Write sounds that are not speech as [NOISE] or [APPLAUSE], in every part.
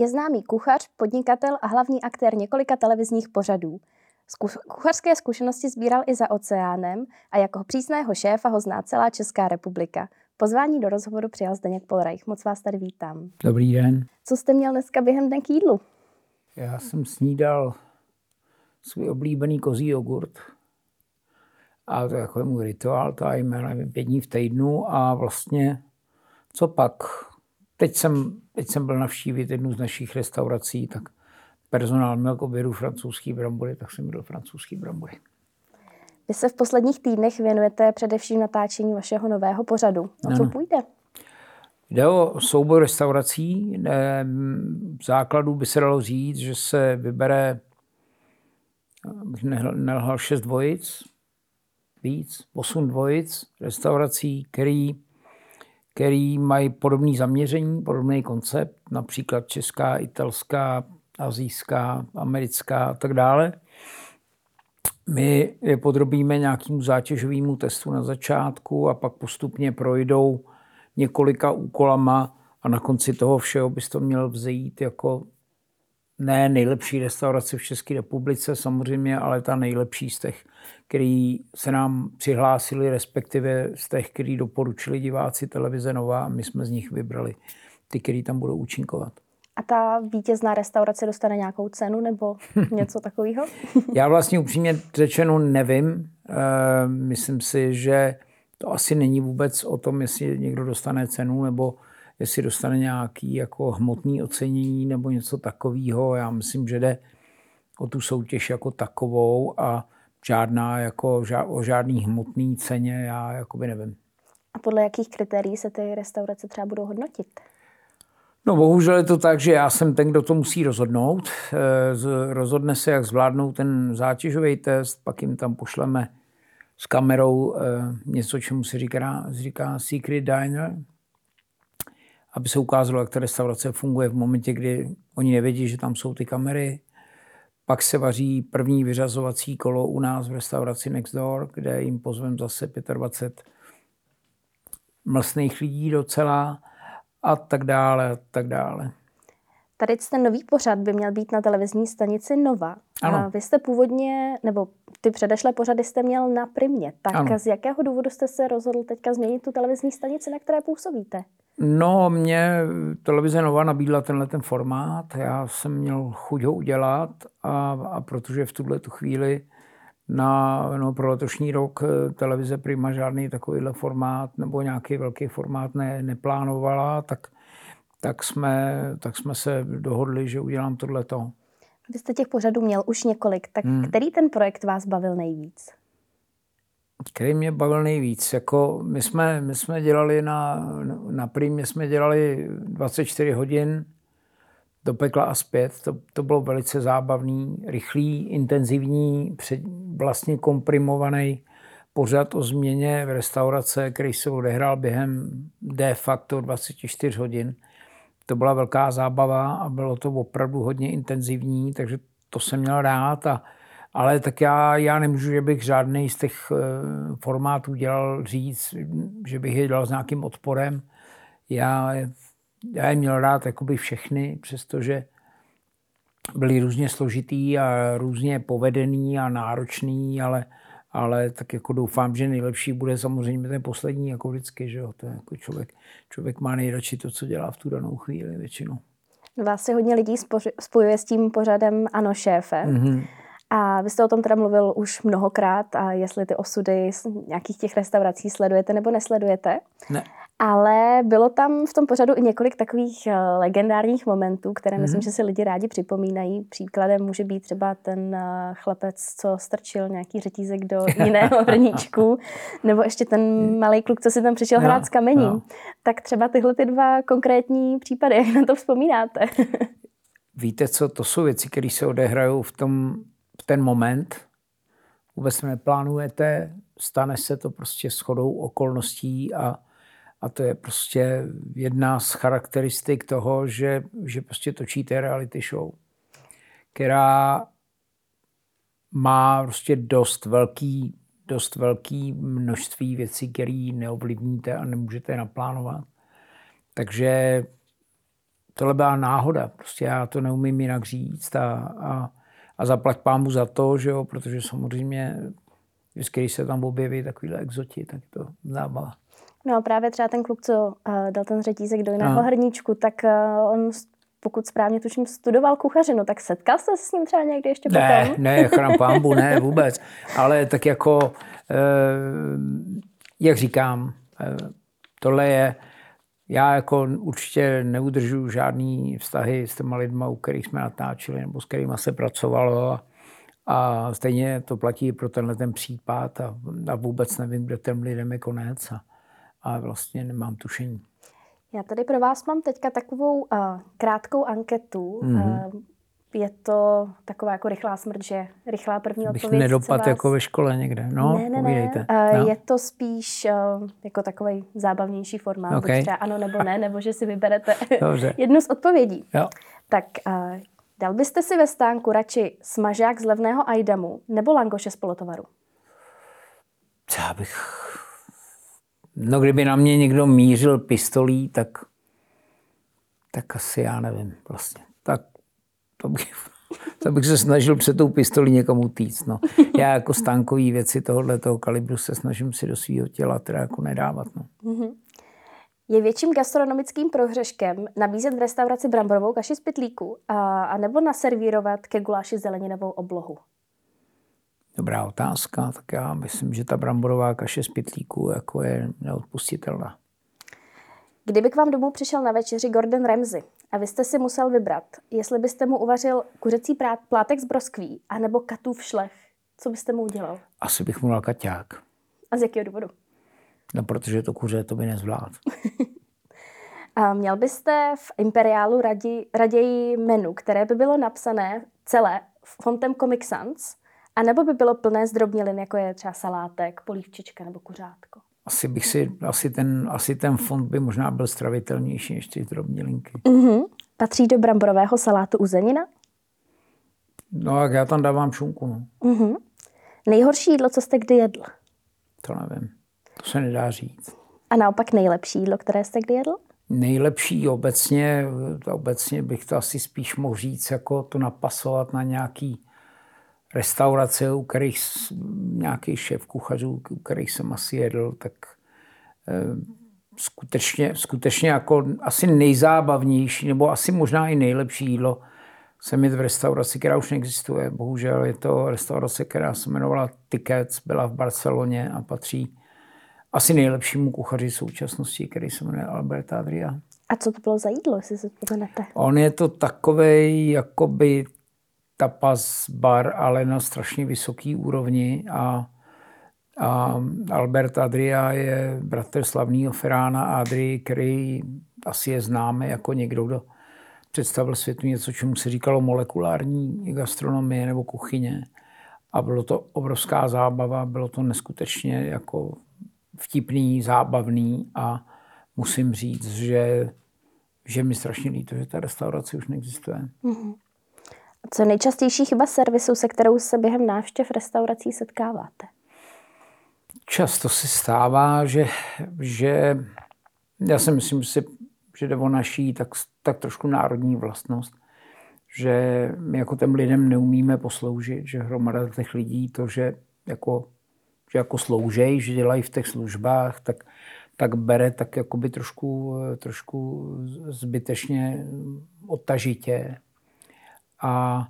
Je známý kuchař, podnikatel a hlavní aktér několika televizních pořadů. Kuchařské zkušenosti sbíral i za oceánem a jako přísného šéfa ho zná celá Česká republika. Pozvání do rozhovoru přijal Zdeněk Polreich. Moc vás tady vítám. Dobrý den. Co jste měl dneska během dne k jídlu? Já jsem snídal svůj oblíbený kozí jogurt. A to je jako můj rituál, to je nevím, pět dní v týdnu a vlastně co pak? Teď jsem, teď jsem byl navštívit jednu z našich restaurací, tak personál měl k obědu francouzský brambory, tak jsem měl francouzský brambory. Vy se v posledních týdnech věnujete především natáčení vašeho nového pořadu. O co půjde? Jde o soubor restaurací. V základu by se dalo říct, že se vybere nelhal šest dvojic, víc, osm dvojic restaurací, který, který mají podobné zaměření, podobný koncept, například česká, italská, azijská, americká a tak dále. My je podrobíme nějakému zátěžovému testu na začátku a pak postupně projdou několika úkolama a na konci toho všeho bys to měl vzejít jako ne nejlepší restaurace v České republice samozřejmě, ale ta nejlepší z těch, který se nám přihlásili, respektive z těch, který doporučili diváci televize Nová a my jsme z nich vybrali ty, který tam budou účinkovat. A ta vítězná restaurace dostane nějakou cenu nebo [LAUGHS] něco takového? [LAUGHS] Já vlastně upřímně řečeno nevím. Eh, myslím si, že to asi není vůbec o tom, jestli někdo dostane cenu nebo jestli dostane nějaký jako hmotný ocenění nebo něco takového. Já myslím, že jde o tu soutěž jako takovou a žádná jako o žádný hmotný ceně já jakoby nevím. A podle jakých kritérií se ty restaurace třeba budou hodnotit? No bohužel je to tak, že já jsem ten, kdo to musí rozhodnout. Eh, rozhodne se, jak zvládnou ten zátěžový test, pak jim tam pošleme s kamerou eh, něco, čemu se říká, říká secret diner, aby se ukázalo, jak ta restaurace funguje v momentě, kdy oni nevědí, že tam jsou ty kamery. Pak se vaří první vyřazovací kolo u nás v restauraci Next Door, kde jim pozvem zase 25 mlsných lidí docela a tak dále a tak dále. Tady ten nový pořad by měl být na televizní stanici Nova. Ano. A vy jste původně, nebo ty předešlé pořady jste měl na Primě. Tak ano. z jakého důvodu jste se rozhodl teďka změnit tu televizní stanici, na které působíte? No, mě televize Nova nabídla tenhle ten formát. Já jsem měl chuť ho udělat a, a protože v tuhle tu chvíli na, no, pro letošní rok eh, televize Prima žádný takovýhle formát nebo nějaký velký formát ne, neplánovala, tak, tak, jsme, tak jsme se dohodli, že udělám tohleto. Vy jste těch pořadů měl už několik, tak hmm. který ten projekt vás bavil nejvíc? Který mě bavil nejvíc? Jako my, jsme, my jsme dělali na, na Primě jsme dělali 24 hodin do pekla a zpět. To, to bylo velice zábavný, rychlý, intenzivní, před, vlastně komprimovaný pořad o změně v restaurace, který se odehrál během de facto 24 hodin. To byla velká zábava a bylo to opravdu hodně intenzivní, takže to jsem měl rád. A, ale tak já, já nemůžu, že bych žádný z těch eh, formátů dělal říct, že bych je dělal s nějakým odporem. Já já je měl rád jakoby všechny, přestože byli různě složitý a různě povedený a náročný, ale, ale tak jako doufám, že nejlepší bude samozřejmě ten poslední, jako vždycky, že jo, to je jako člověk, člověk má nejradši to, co dělá v tu danou chvíli většinou. Vás si hodně lidí spojuje s tím pořadem Ano šéfe. Mm-hmm. A vy jste o tom teda mluvil už mnohokrát a jestli ty osudy z nějakých těch restaurací sledujete nebo nesledujete. Ne. Ale bylo tam v tom pořadu i několik takových eh, legendárních momentů, které mm. myslím, že si lidi rádi připomínají. Příkladem může být třeba ten eh, chlapec, co strčil nějaký řetízek do [LAUGHS] jiného hrníčku, nebo ještě ten malý kluk, co si tam přišel no, hrát s kamením. No. Tak třeba tyhle ty dva konkrétní případy, jak na to vzpomínáte? [LAUGHS] Víte co, to jsou věci, které se odehrajou v, tom, v ten moment. Vůbec neplánujete, stane se to prostě shodou okolností a a to je prostě jedna z charakteristik toho, že, že prostě točíte reality show, která má prostě dost velký, dost velký množství věcí, které neovlivníte a nemůžete naplánovat. Takže tohle byla náhoda. Prostě já to neumím jinak říct a, a, a zaplať pámu za to, že jo, protože samozřejmě vždycky, když se tam objeví takovýhle exoti, tak to zábava. No a právě třeba ten kluk, co uh, dal ten řetízek do jiného hrníčku, tak uh, on pokud správně tuším, studoval kuchařinu, tak setkal jste se s ním třeba někdy ještě ne, potom? Ne, chrám pámbu, ne, [LAUGHS] vůbec. Ale tak jako, eh, jak říkám, eh, tohle je, já jako určitě neudržuju žádný vztahy s těma lidma, u kterých jsme natáčeli nebo s kterými se pracovalo. A, a stejně to platí pro tenhle ten případ a, a vůbec nevím, kde ten lidem je konec a, a vlastně nemám tušení. Já tady pro vás mám teďka takovou uh, krátkou anketu. Mm-hmm. Uh, je to taková jako rychlá smrt, že rychlá první Bych odpověď. nedopad vás... jako ve škole někde. No, ne, ne, ne. Uh, no. Je to spíš uh, jako takový zábavnější formát. Okay. Buď třeba ano nebo ne, nebo že si vyberete [LAUGHS] [LAUGHS] jednu z odpovědí. Jo. Tak uh, dal byste si ve stánku radši smažák z levného ajdamu nebo langoše z polotovaru? Já bych No kdyby na mě někdo mířil pistolí, tak, tak asi já nevím vlastně. Tak to bych, to bych se snažil před tou pistolí někomu týct. No. Já jako stánkový věci tohohle toho kalibru se snažím si do svého těla teda jako nedávat. No. Mm-hmm. Je větším gastronomickým prohřeškem nabízet v restauraci bramborovou kaši z pytlíku a, a nebo naservírovat ke guláši zeleninovou oblohu? Dobrá otázka, tak já myslím, že ta bramborová kaše z pytlíku jako je neodpustitelná. Kdyby k vám domů přišel na večeři Gordon Ramsay a vy jste si musel vybrat, jestli byste mu uvařil kuřecí plátek z broskví anebo katův šlech, co byste mu udělal? Asi bych mu dal kaťák. A z jakého důvodu? No, protože to kuře to by nezvlád. [LAUGHS] a měl byste v Imperiálu radi, raději menu, které by bylo napsané celé fontem Comic Sans, a nebo by bylo plné zdrobnělin, jako je třeba salátek, polívčička nebo kuřátko? Asi bych si, asi ten, asi ten fond by možná byl stravitelnější než ty zdrobnělinky. Mm-hmm. Patří do bramborového salátu uzenina? No, jak já tam dávám šunku. No. Mm-hmm. Nejhorší jídlo, co jste kdy jedl? To nevím. To se nedá říct. A naopak nejlepší jídlo, které jste kdy jedl? Nejlepší obecně, obecně bych to asi spíš mohl říct, jako to napasovat na nějaký restaurace, u kterých nějaký šéf kuchařů, u kterých jsem asi jedl, tak eh, skutečně, skutečně jako asi nejzábavnější, nebo asi možná i nejlepší jídlo jsem jít v restauraci, která už neexistuje. Bohužel je to restaurace, která se jmenovala Tickets, byla v Barceloně a patří asi nejlepšímu kuchaři současnosti, který se jmenuje Alberta Adria. A co to bylo za jídlo, jestli se vzpomenete? On je to takový jakoby tapas bar, ale na strašně vysoký úrovni a, a Albert Adria je bratr slavného Ferána Adri, který asi je známý jako někdo, kdo představil světu něco, čemu se říkalo molekulární gastronomie nebo kuchyně. A bylo to obrovská zábava, bylo to neskutečně jako vtipný, zábavný a musím říct, že, že mi strašně líto, že ta restaurace už neexistuje. Mm-hmm. Co nejčastější chyba servisu, se kterou se během návštěv restaurací setkáváte? Často se stává, že, že já si myslím, že, že jde o naší tak, tak trošku národní vlastnost, že my jako těm lidem neumíme posloužit, že hromada těch lidí to, že jako, že jako sloužej, že dělají v těch službách, tak, tak bere tak jakoby trošku, trošku zbytečně odtažitě a,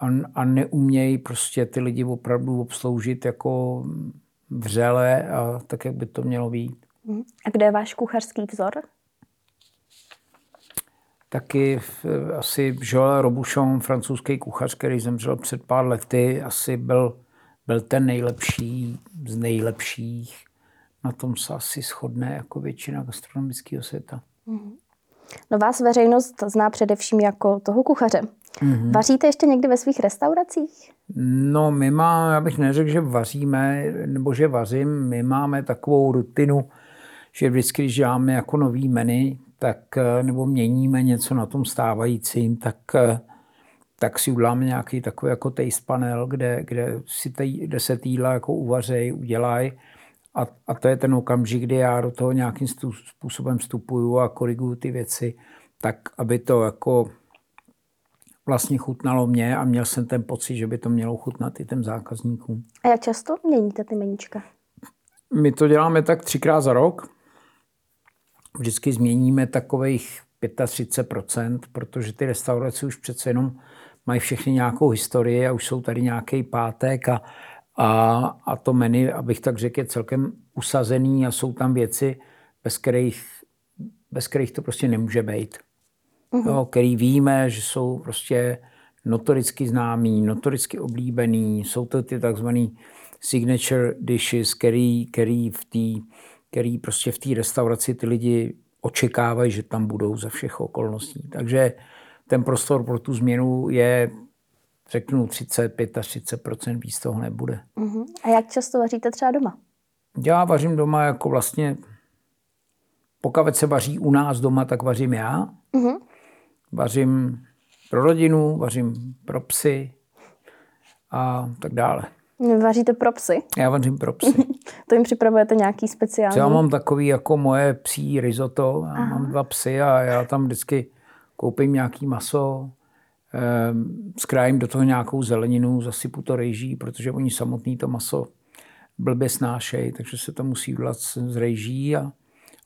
a, a neumějí prostě ty lidi opravdu obsloužit jako vřele a tak, jak by to mělo být. Mhm. A kde je váš kuchařský vzor? Taky asi Joël Robuchon, francouzský kuchař, který zemřel před pár lety, asi byl, byl ten nejlepší z nejlepších. Na tom se asi shodne jako většina gastronomického světa. Mm-hmm. No vás veřejnost zná především jako toho kuchaře. Mm-hmm. Vaříte ještě někdy ve svých restauracích? No, my máme, já bych neřekl, že vaříme, nebo že vařím, my máme takovou rutinu, že vždycky, když děláme jako nový menu, tak, nebo měníme něco na tom stávajícím, tak, tak si uděláme nějaký takový jako taste panel, kde, kde, si tej, kde se týdla jako uvařej, udělají. A, a to je ten okamžik, kdy já do toho nějakým způsobem vstupuju a koriguju ty věci tak aby to jako vlastně chutnalo mě a měl jsem ten pocit, že by to mělo chutnat i těm zákazníkům. A jak často měníte ty meníčka? My to děláme tak třikrát za rok. Vždycky změníme takových 35%, protože ty restaurace už přece jenom mají všechny nějakou historii a už jsou tady nějaký pátek a, a, a to menu, abych tak řekl, je celkem usazený a jsou tam věci, bez kterých, bez kterých to prostě nemůže být. Mm-hmm. Jo, který víme, že jsou prostě notoricky známý, notoricky oblíbený, jsou to ty takzvaný signature dishes, který, který v té který prostě v té restauraci ty lidi očekávají, že tam budou za všech okolností. Takže ten prostor pro tu změnu je, řeknu, 35 až 30 víc toho nebude. Uh-huh. A jak často vaříte třeba doma? Já vařím doma jako vlastně, pokud se vaří u nás doma, tak vařím já. Uh-huh. Vařím pro rodinu, vařím pro psy a tak dále. Vaříte pro psy? Já vařím pro psy. [LAUGHS] to jim připravujete nějaký speciální? Já mám takový jako moje psí risotto. Já Aha. mám dva psy a já tam vždycky koupím nějaký maso, eh, skrájím do toho nějakou zeleninu, zasypu to rejží, protože oni samotný to maso blbě snášejí, takže se to musí udělat z rejží a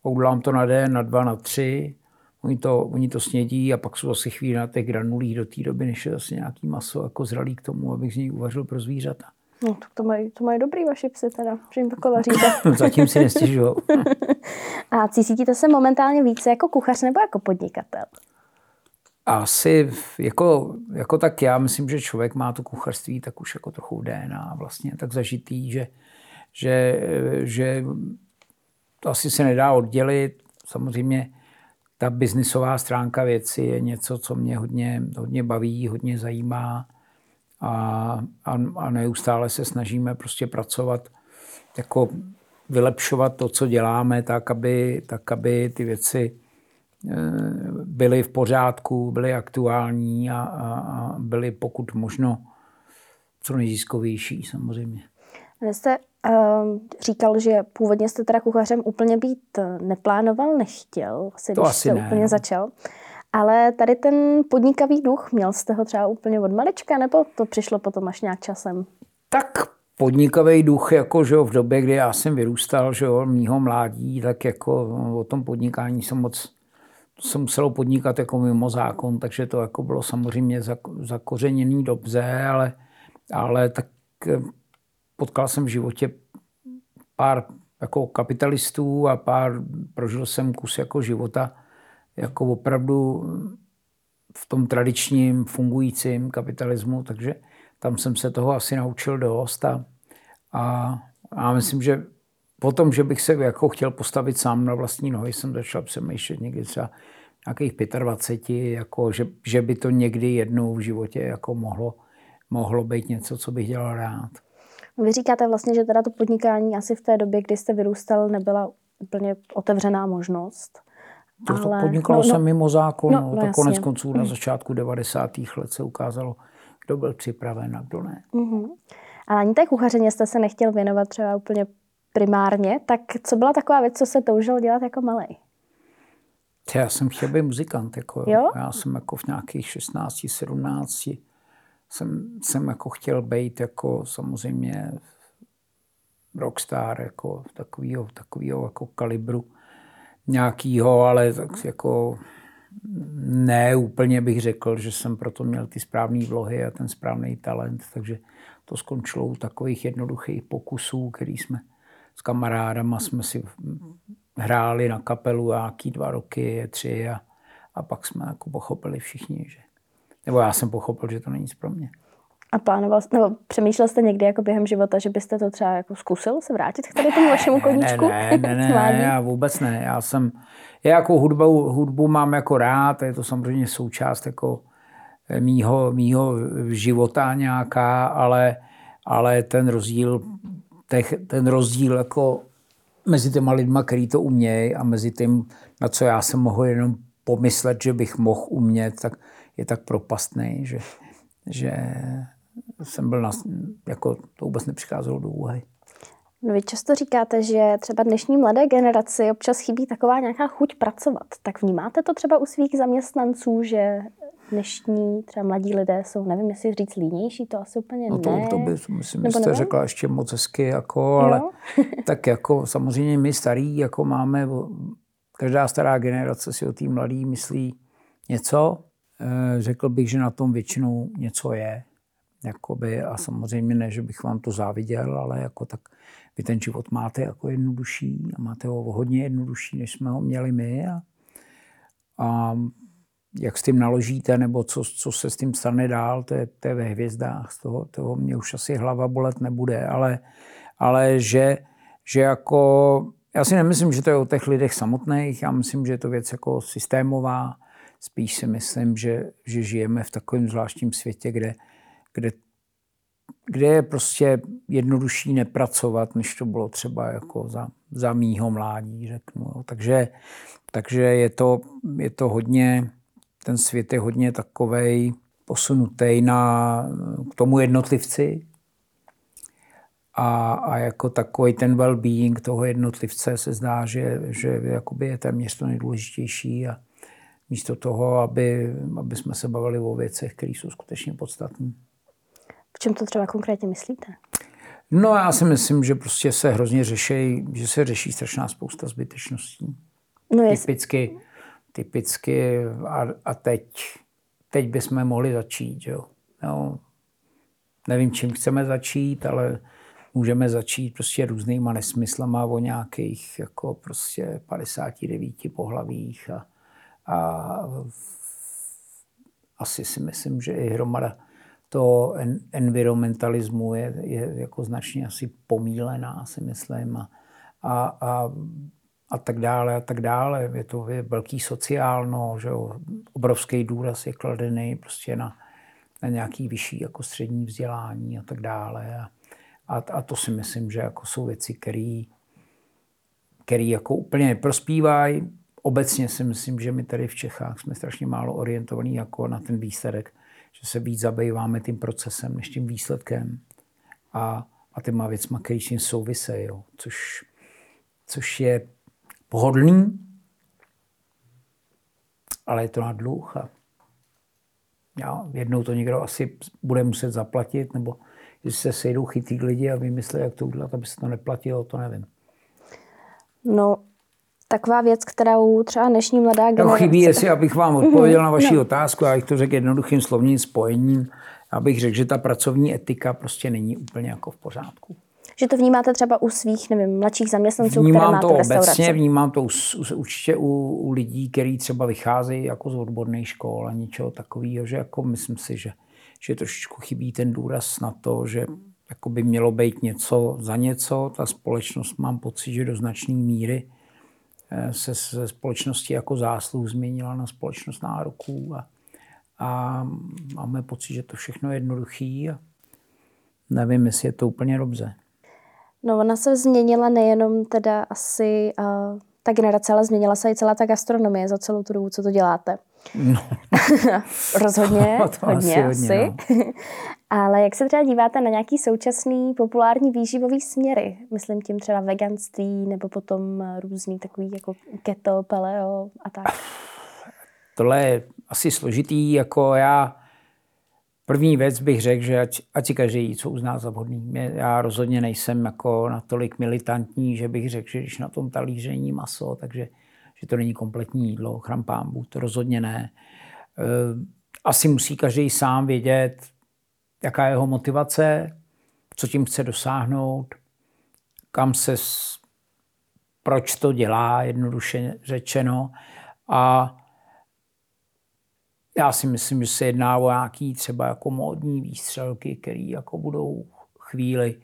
udělám to na den, na dva, na tři. Oni to, oni to snědí a pak jsou zase chvíli na těch granulích do té doby, než je zase nějaký maso jako zralý k tomu, abych z něj uvařil pro zvířata. No, tak to mají, to mají dobrý vaši psy teda, že jim takhle vaříte. [LAUGHS] Zatím si nestěžuju. [LAUGHS] a cítíte se momentálně více jako kuchař nebo jako podnikatel? Asi jako, jako tak já myslím, že člověk má to kuchařství tak už jako trochu DNA vlastně tak zažitý, že, že, že to asi se nedá oddělit. Samozřejmě ta biznisová stránka věci je něco, co mě hodně, hodně baví, hodně zajímá a, a, a neustále se snažíme prostě pracovat, jako vylepšovat to, co děláme, tak aby, tak, aby ty věci byly v pořádku, byly aktuální a, a, a byly pokud možno co nejziskovější samozřejmě. Vy jste uh, říkal, že původně jste teda kuchařem úplně být neplánoval, nechtěl, asi, to když asi jste ne, úplně no. začal. Ale tady ten podnikavý duch, měl jste ho třeba úplně od malička, nebo to přišlo potom až nějak časem? Tak podnikavý duch, jako že v době, kdy já jsem vyrůstal, že jo, mýho mládí, tak jako o tom podnikání jsem moc se muselo podnikat jako mimo zákon, takže to jako bylo samozřejmě zakořeněný dobře, ale, ale tak eh, potkal jsem v životě pár jako kapitalistů a pár, prožil jsem kus jako života, jako opravdu v tom tradičním fungujícím kapitalismu, takže tam jsem se toho asi naučil dost a, a, a myslím, že potom, že bych se jako chtěl postavit sám na vlastní nohy, jsem začal přemýšlet někdy třeba nějakých 25, jako že, že by to někdy jednou v životě jako mohlo, mohlo být něco, co bych dělal rád. Vy říkáte vlastně, že teda to podnikání asi v té době, kdy jste vyrůstal, nebyla úplně otevřená možnost. To, ale... podnikalo no, no, mimo zákon, no, no, tak konec konců na mm. začátku 90. let se ukázalo, kdo byl připraven a kdo ne. Mm-hmm. Ale ani té kuchařině jste se nechtěl věnovat třeba úplně primárně, tak co byla taková věc, co se toužil dělat jako malý? Já jsem chtěl být muzikant. Jako, jo? Já jsem jako v nějakých 16, 17 jsem, jsem jako chtěl být jako samozřejmě rockstar, jako takovýho, takovýho jako kalibru nějakýho, ale tak jako ne úplně bych řekl, že jsem proto měl ty správné vlohy a ten správný talent, takže to skončilo u takových jednoduchých pokusů, který jsme s kamarádama jsme si hráli na kapelu nějaký dva roky, tři a, a pak jsme jako pochopili všichni, že nebo já jsem pochopil, že to není nic pro mě. A plánoval jste, nebo přemýšlel jste někdy jako během života, že byste to třeba jako zkusil se vrátit k tady tomu vašemu koníčku? Ne, ne, ne, [LAUGHS] ne, ne, já vůbec ne. Já jsem, já jako hudbu, hudbu mám jako rád, je to samozřejmě součást jako mýho, mýho života nějaká, ale, ale ten rozdíl, těch, ten rozdíl jako mezi těma lidma, který to umějí a mezi tím, na co já jsem mohl jenom pomyslet, že bych mohl umět, tak je tak propastný, že, že jsem byl na, jako to vůbec nepřicházelo do úvahy. No vy často říkáte, že třeba dnešní mladé generaci občas chybí taková nějaká chuť pracovat. Tak vnímáte to třeba u svých zaměstnanců, že dnešní třeba mladí lidé jsou, nevím, jestli říct línější, to asi úplně no to, ne. to by, myslím, že jste řekla ještě moc hezky, jako, ale [LAUGHS] tak jako samozřejmě my starí, jako máme, každá stará generace si o tým mladý myslí něco. Eh, řekl bych, že na tom většinou něco je. Jakoby, a samozřejmě ne, že bych vám to záviděl, ale jako tak vy ten život máte jako jednodušší a máte ho hodně jednodušší, než jsme ho měli my. A, a jak s tím naložíte, nebo co, co se s tím stane dál, to je, to je ve hvězdách. Z toho, toho mě už asi hlava bolet nebude, ale, ale že, že jako, já si nemyslím, že to je o těch lidech samotných, já myslím, že je to věc jako systémová, spíš si myslím, že, že žijeme v takovém zvláštním světě, kde, kde kde je prostě jednodušší nepracovat, než to bylo třeba jako za, za mýho mládí, řeknu. Takže, takže je, to, je to hodně, ten svět je hodně takovej posunutý na, k tomu jednotlivci a, a jako takový ten well-being toho jednotlivce se zdá, že, že jakoby je téměř to nejdůležitější a místo toho, aby, aby jsme se bavili o věcech, které jsou skutečně podstatné. V čem to třeba konkrétně myslíte? No já si myslím, že prostě se hrozně řeší, že se řeší strašná spousta zbytečností. No jest... Typicky, typicky a, a teď, teď bychom mohli začít, jo. jo. Nevím, čím chceme začít, ale můžeme začít prostě různýma nesmyslama o nějakých jako prostě 59 pohlavích a, a asi si myslím, že i hromada to environmentalismu je, je jako značně asi pomílená, si myslím, a, a, a, a tak dále, a tak dále. Je to je velký sociálno, že jo, obrovský důraz je kladený prostě na, na nějaký vyšší jako střední vzdělání a tak dále. A, a, a to si myslím, že jako jsou věci, které který jako úplně neprospívají. Obecně si myslím, že my tady v Čechách jsme strašně málo orientovaní jako na ten výsledek že se víc zabýváme tím procesem než tím výsledkem a, a těma věcma, které s tím souvisejí, což, což je pohodlný, ale je to na dluh a já, jednou to někdo asi bude muset zaplatit, nebo jestli se sejdou chytí lidi a vymyslí, jak to udělat, aby se to neplatilo, to nevím. No, taková věc, kterou třeba dnešní mladá generace... No chybí, jestli abych vám odpověděl na vaši no. otázku, a bych to řekl jednoduchým slovním spojením, abych řekl, že ta pracovní etika prostě není úplně jako v pořádku. Že to vnímáte třeba u svých, nevím, mladších zaměstnanců, vnímám které to obecně, vnímám to u, určitě u, u lidí, kteří třeba vycházejí jako z odborných škol a něčeho takového, že jako myslím si, že, že trošičku chybí ten důraz na to, že jako by mělo být něco za něco. Ta společnost mám pocit, že do značné míry Eh, se ze společnosti jako zásluh změnila na společnost nároků a, a máme pocit, že to všechno je jednoduchý a nevím, jestli je to úplně dobře. No ona se změnila nejenom teda asi uh, ta generace, ale změnila se i celá ta gastronomie za celou tu dobu, co to děláte. No. [LAUGHS] Rozhodně, [LAUGHS] to hodně asi. hodně, No. [LAUGHS] Ale jak se třeba díváte na nějaký současný populární výživový směry? Myslím tím třeba veganství nebo potom různý takový jako keto, paleo a tak. Tohle je asi složitý, jako já První věc bych řekl, že ať, ať si každý co uzná za vhodný. Já rozhodně nejsem jako natolik militantní, že bych řekl, že když na tom talíře není maso, takže že to není kompletní jídlo, chrampámbu, to rozhodně ne. Eh, asi musí každý sám vědět, jaká je jeho motivace, co tím chce dosáhnout, kam se, proč to dělá, jednoduše řečeno. A já si myslím, že se jedná o nějaký třeba jako módní výstřelky, které jako budou chvíli,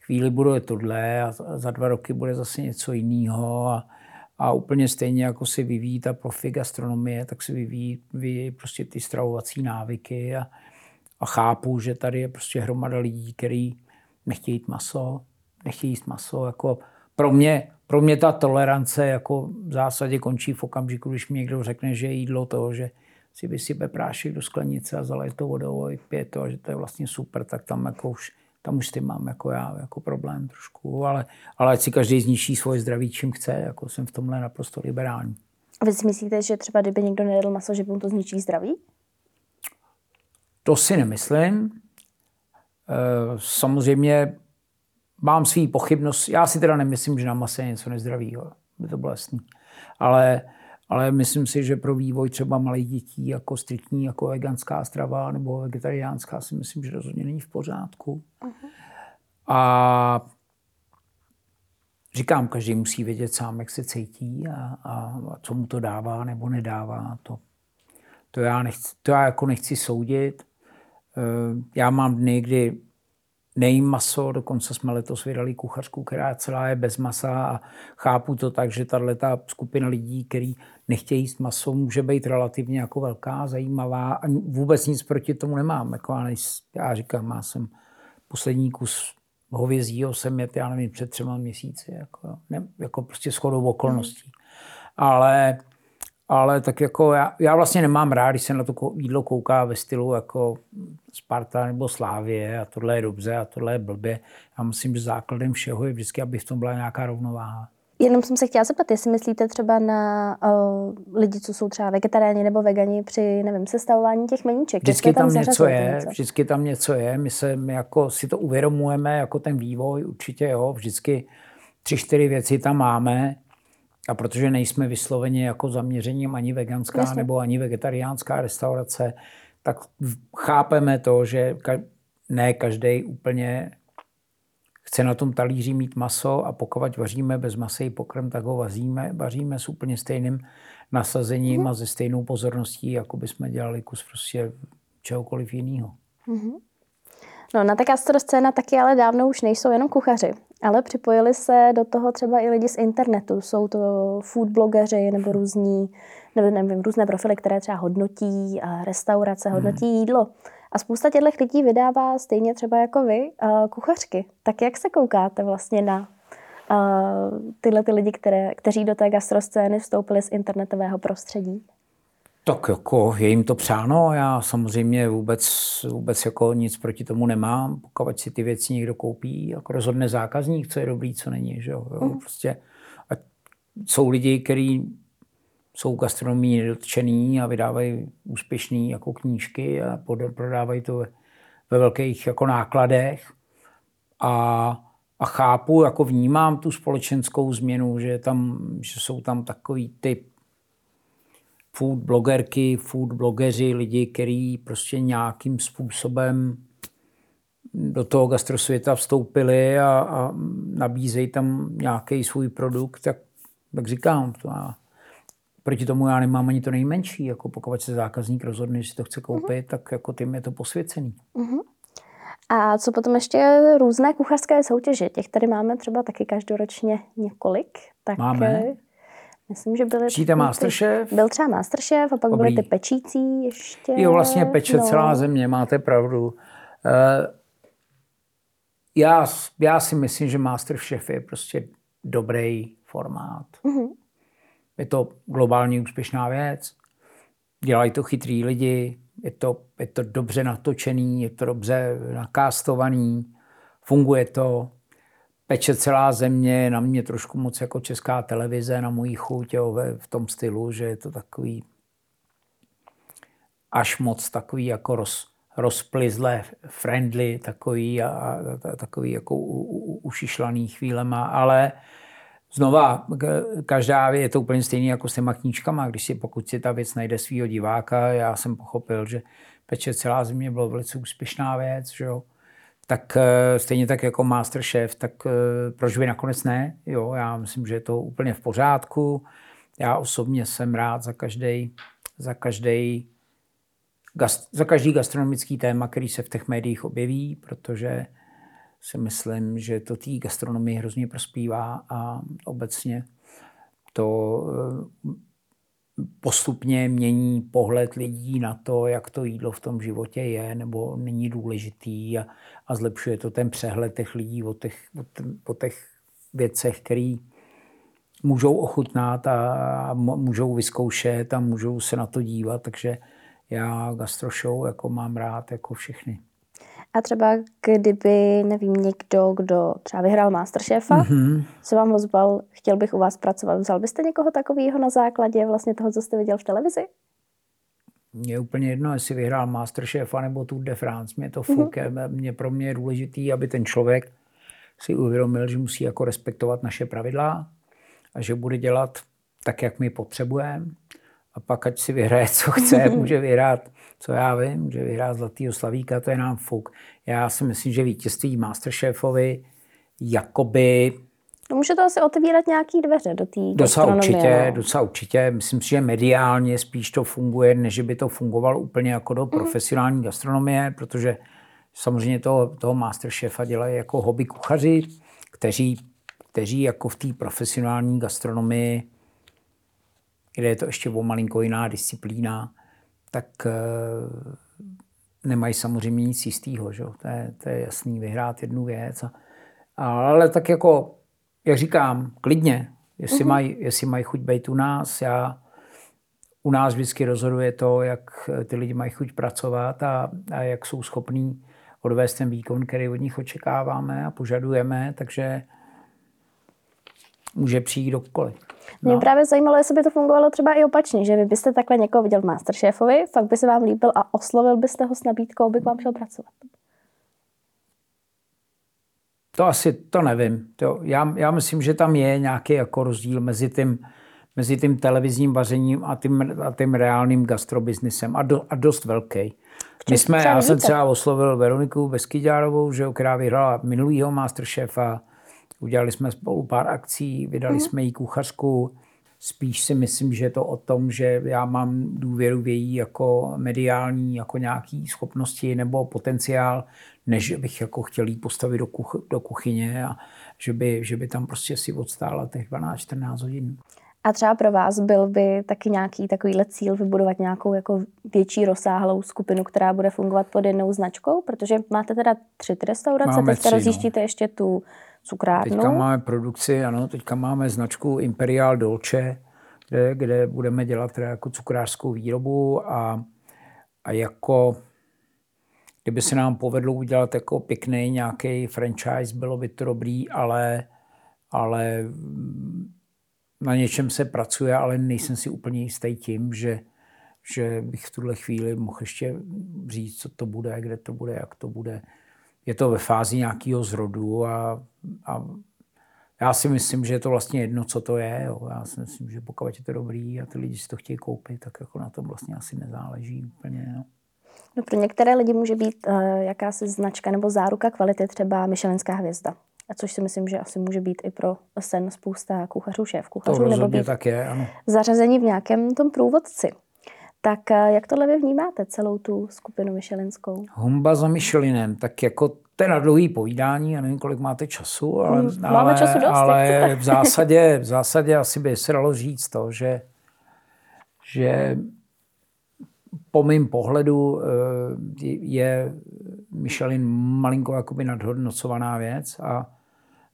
chvíli bude tohle a za dva roky bude zase něco jiného a, a úplně stejně jako se vyvíjí ta profi gastronomie, tak se vyvíjí, vyvíjí prostě ty stravovací návyky a, a chápu, že tady je prostě hromada lidí, kteří nechtějí jít maso, nechtějí jíst maso. Jako pro, mě, pro mě ta tolerance jako v zásadě končí v okamžiku, když mi někdo řekne, že jídlo toho, že si vysype prášek do sklenice a zaleje to vodou a pije to a že to je vlastně super, tak tam jako už tam už s tím mám jako já jako problém trošku, ale, ale ať si každý zničí svoje zdraví, čím chce, jako jsem v tomhle naprosto liberální. A vy si myslíte, že třeba kdyby někdo nejedl maso, že mu to zničí zdraví? To si nemyslím. Eh, samozřejmě mám svý pochybnost. Já si teda nemyslím, že na mase je něco nezdravého. By to bylo jasný. Ale, ale myslím si, že pro vývoj třeba malých dětí jako striktní, jako veganská strava nebo vegetariánská si myslím, že rozhodně není v pořádku. Uh-huh. A říkám, každý musí vědět sám, jak se cítí a, a, a co mu to dává nebo nedává. To, to, já, nechci, to já jako nechci soudit. Eh, já mám dny, kdy nejím maso, dokonce jsme letos vydali kuchařku, která celá je bez masa a chápu to tak, že tato skupina lidí, který nechtějí jíst maso, může být relativně jako velká, zajímavá a vůbec nic proti tomu nemám. Jako já, nejs, já říkám, já jsem poslední kus hovězího jsem jet, já nevím, před třema měsíci, jako, ne, jako prostě shodou okolností. Ale ale tak jako já, já vlastně nemám rád, když se na to jídlo kouká ve stylu jako Sparta nebo Slávě a tohle je dobře a tohle je blbě. Já myslím, že základem všeho je vždycky, aby v tom byla nějaká rovnováha. Jenom jsem se chtěla zeptat, jestli myslíte třeba na uh, lidi, co jsou třeba vegetariáni nebo vegani při, nevím, sestavování těch meníček. Vždycky tam, tam něco je, něco? vždycky tam něco je. My, se, my jako si to uvědomujeme, jako ten vývoj, určitě jo, vždycky tři, čtyři věci tam máme. A protože nejsme vysloveně jako zaměřením ani veganská Jasně. nebo ani vegetariánská restaurace, tak chápeme to, že ne každý úplně chce na tom talíři mít maso a pokud vaříme bez masy pokrm, tak ho vaříme, vaříme s úplně stejným nasazením mm. a se stejnou pozorností, jako bychom dělali kus prostě čehokoliv jiného. Mm-hmm. No na tak scéna taky ale dávno už nejsou jenom kuchaři. Ale připojili se do toho třeba i lidi z internetu. Jsou to food blogeři nebo různí, nebo nevím, různé profily, které třeba hodnotí restaurace, hmm. hodnotí hmm. jídlo. A spousta těchto lidí vydává stejně třeba jako vy kuchařky. Tak jak se koukáte vlastně na tyhle ty lidi, které, kteří do té gastroscény vstoupili z internetového prostředí? Tak jako je jim to přáno, já samozřejmě vůbec, vůbec jako nic proti tomu nemám, pokud si ty věci někdo koupí, jako rozhodne zákazník, co je dobrý, co není. Že jo? Mm. Prostě, a jsou lidi, kteří jsou gastronomii nedotčený a vydávají úspěšné jako knížky a prodávají to ve, ve velkých jako nákladech. A, a chápu, jako vnímám tu společenskou změnu, že, tam, že jsou tam takový typ food blogerky, food blogeři, lidi, kteří prostě nějakým způsobem do toho gastrosvěta vstoupili a, a nabízejí tam nějaký svůj produkt, tak, tak říkám, to já, proti tomu já nemám ani to nejmenší. Jako pokud se zákazník rozhodne, že si to chce koupit, uh-huh. tak jako tím je to posvěcený. Uh-huh. A co potom ještě různé kuchařské soutěže? Těch tady máme třeba taky každoročně několik. Tak máme. Myslím, že byly... Přijďte Masterchef? Byl třeba Masterchef a pak Dobrý. byly ty pečící ještě. Jo, vlastně peče no. celá země, máte pravdu. Uh, já, já si myslím, že Masterchef je prostě dobrý formát. Uh-huh. Je to globálně úspěšná věc. Dělají to chytrý lidi, je to, je to dobře natočený, je to dobře nakástovaný, funguje to peče celá země, na mě trošku moc jako česká televize, na mojí chuť jo, v tom stylu, že je to takový až moc takový jako roz, rozplizlé, friendly, takový a, a takový jako u, u, ušišlaný chvílema, ale znova, každá je to úplně stejný jako s těma knížkama, když si, pokud si ta věc najde svého diváka, já jsem pochopil, že Peče celá země bylo velice úspěšná věc, že jo tak eh, stejně tak jako Masterchef, tak eh, proč by nakonec ne? Jo, já myslím, že je to úplně v pořádku. Já osobně jsem rád za každý, za každý, za každý gastronomický téma, který se v těch médiích objeví, protože si myslím, že to té gastronomii hrozně prospívá a obecně to eh, postupně mění pohled lidí na to, jak to jídlo v tom životě je nebo není důležitý a, a zlepšuje to ten přehled těch lidí o těch, o, o těch věcech, které můžou ochutnat a, a můžou vyzkoušet a můžou se na to dívat, takže já gastroshow jako mám rád jako všechny. A třeba kdyby, nevím, někdo, kdo třeba vyhrál Masterchefa, mm-hmm. se vám ozval, chtěl bych u vás pracovat, vzal byste někoho takového na základě vlastně toho, co jste viděl v televizi? Mně je úplně jedno, jestli vyhrál Masterchef nebo Tour de France. Mě to mhm. fuk. Mm-hmm. Mě pro mě je důležitý, aby ten člověk si uvědomil, že musí jako respektovat naše pravidla a že bude dělat tak, jak my potřebujeme. A pak, ať si vyhraje, co chce, [LAUGHS] může vyhrát, co já vím, může vyhrát Zlatýho Slavíka, to je nám fuk. Já si myslím, že vítězství Masterchefovi jakoby No může to asi otevírat nějaké dveře do té Docela určitě, no. docela určitě. Myslím si, že mediálně spíš to funguje, než by to fungovalo úplně jako do mm-hmm. profesionální gastronomie, protože samozřejmě toho, toho masterchefa dělají jako hobby kuchaři, kteří, kteří jako v té profesionální gastronomii, kde je to ještě o malinko jiná disciplína, tak e, nemají samozřejmě nic jistého. Že? To, je, to je jasný, vyhrát jednu věc. A, ale tak jako jak říkám, klidně, jestli, mm-hmm. mají, jestli mají chuť být u nás. Já, u nás vždycky rozhoduje to, jak ty lidi mají chuť pracovat a, a jak jsou schopní odvést ten výkon, který od nich očekáváme a požadujeme, takže může přijít dokoliv. No. Mě právě zajímalo, jestli by to fungovalo třeba i opačně, že vy byste takhle někoho viděl v Masterchefovi, fakt by se vám líbil a oslovil byste ho s nabídkou, aby k vám šel pracovat. To asi, to nevím. To, já, já myslím, že tam je nějaký jako rozdíl mezi tím, mezi tím televizním vařením a tím, a tím reálným gastrobiznisem a, do, a dost velký. My jsme, já jsem třeba oslovil Veroniku Beskyďárovou, že, která vyhrála minulýho Masterchefa. Udělali jsme spolu pár akcí, vydali mm. jsme jí kuchařku. Spíš si myslím, že je to o tom, že já mám důvěru v její jako mediální jako nějaký schopnosti nebo potenciál, než bych jako chtěl jí postavit do, kuch, do kuchyně a že by, že by tam prostě si odstála těch 12-14 hodin. A třeba pro vás byl by taky nějaký takovýhle cíl vybudovat nějakou jako větší rozsáhlou skupinu, která bude fungovat pod jednou značkou? Protože máte teda tři restaurace, máme tři, no. rozjíždíte no. ještě tu cukrárnu. Teďka máme produkci, ano, teďka máme značku Imperial Dolce, kde, kde budeme dělat teda jako cukrářskou výrobu a, a jako kdyby se nám povedlo udělat jako pěkný nějaký franchise, bylo by to dobrý, ale, ale na něčem se pracuje, ale nejsem si úplně jistý tím, že, že bych v tuhle chvíli mohl ještě říct, co to bude, kde to bude, jak to bude. Je to ve fázi nějakého zrodu a, a já si myslím, že je to vlastně jedno, co to je. Jo. Já si myslím, že pokud je to dobrý a ty lidi si to chtějí koupit, tak jako na tom vlastně asi nezáleží úplně. No. No pro některé lidi může být uh, jakási značka nebo záruka kvality třeba Michelinská hvězda. A což si myslím, že asi může být i pro sen spousta kuchařů, šéf kuchařů, to nebo být tak je, ano. zařazení v nějakém tom průvodci. Tak eh, jak tohle vy vnímáte, celou tu skupinu Michelinskou? Humba za Michelinem, tak jako to je na dlouhý povídání, já nevím, kolik máte času, ale, mm, Máme ale, času dost, ale v zásadě, v zásadě asi by se dalo říct to, že, že po mém pohledu eh, je Michelin malinko jakoby nadhodnocovaná věc a,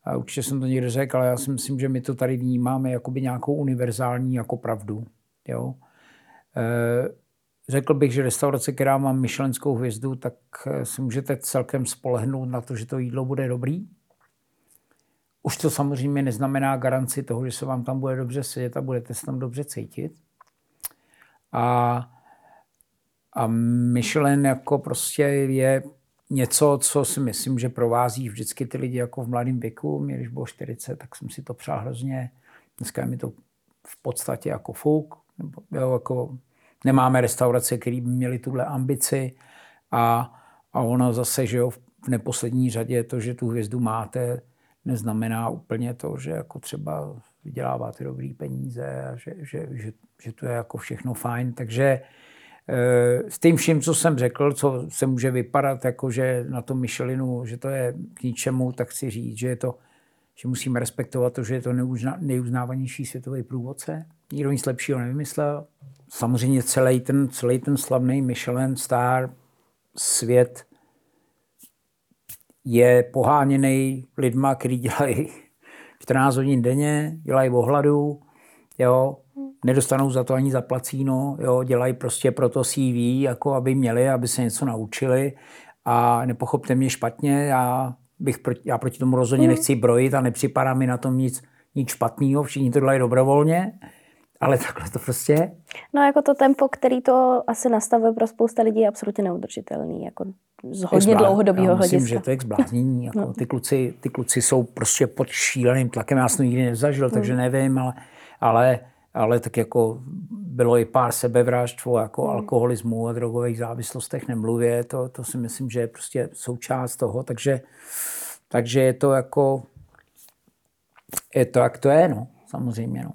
a určitě jsem to někde řekl, ale já si myslím, že my to tady vnímáme jakoby nějakou univerzální jako pravdu. Jo? Eh, řekl bych, že restaurace, která má Michelinskou hvězdu, tak eh, si můžete celkem spolehnout na to, že to jídlo bude dobrý. Už to samozřejmě neznamená garanci toho, že se vám tam bude dobře sedět a budete se tam dobře cítit. A a Michelin jako prostě je něco, co si myslím, že provází vždycky ty lidi jako v mladém věku. Mě, když bylo 40, tak jsem si to přál hrozně. Dneska je mi to v podstatě jako fuk. Jo, jako nemáme restaurace, které by měly tuhle ambici a, a ono zase, že jo, v neposlední řadě to, že tu hvězdu máte, neznamená úplně to, že jako třeba vyděláváte dobrý peníze a že, že, že, že to je jako všechno fajn. Takže Eh, s tím vším, co jsem řekl, co se může vypadat jako, že na tom Michelinu, že to je k ničemu, tak chci říct, že je to, že musíme respektovat to, že je to nejuznávanější světový průvodce. Nikdo nic lepšího nevymyslel. Samozřejmě celý ten, celý ten slavný Michelin star svět je poháněný lidma, kteří dělají [LAUGHS] 14 hodin denně, dělají ohladu, jo, nedostanou za to ani zaplacíno, jo, dělají prostě pro to CV, jako aby měli, aby se něco naučili a nepochopte mě špatně, já, bych proti, já proti tomu rozhodně hmm. nechci brojit a nepřipadá mi na tom nic, nic špatného, všichni to dělají dobrovolně, ale takhle to prostě je. No jako to tempo, který to asi nastavuje pro spousta lidí, je absolutně neudržitelný, jako z hodně dlouhodobého hlediska. Myslím, že to je k zbláznění. [LAUGHS] Jako no. ty, kluci, ty kluci jsou prostě pod šíleným tlakem, já jsem to nikdy nezažil, takže hmm. nevím, ale, ale, ale tak jako bylo i pár sebevražd o jako hmm. alkoholismu a drogových závislostech nemluvě, to, to si myslím, že je prostě součást toho, takže, takže je to jako, je to, jak to je, no, samozřejmě, no.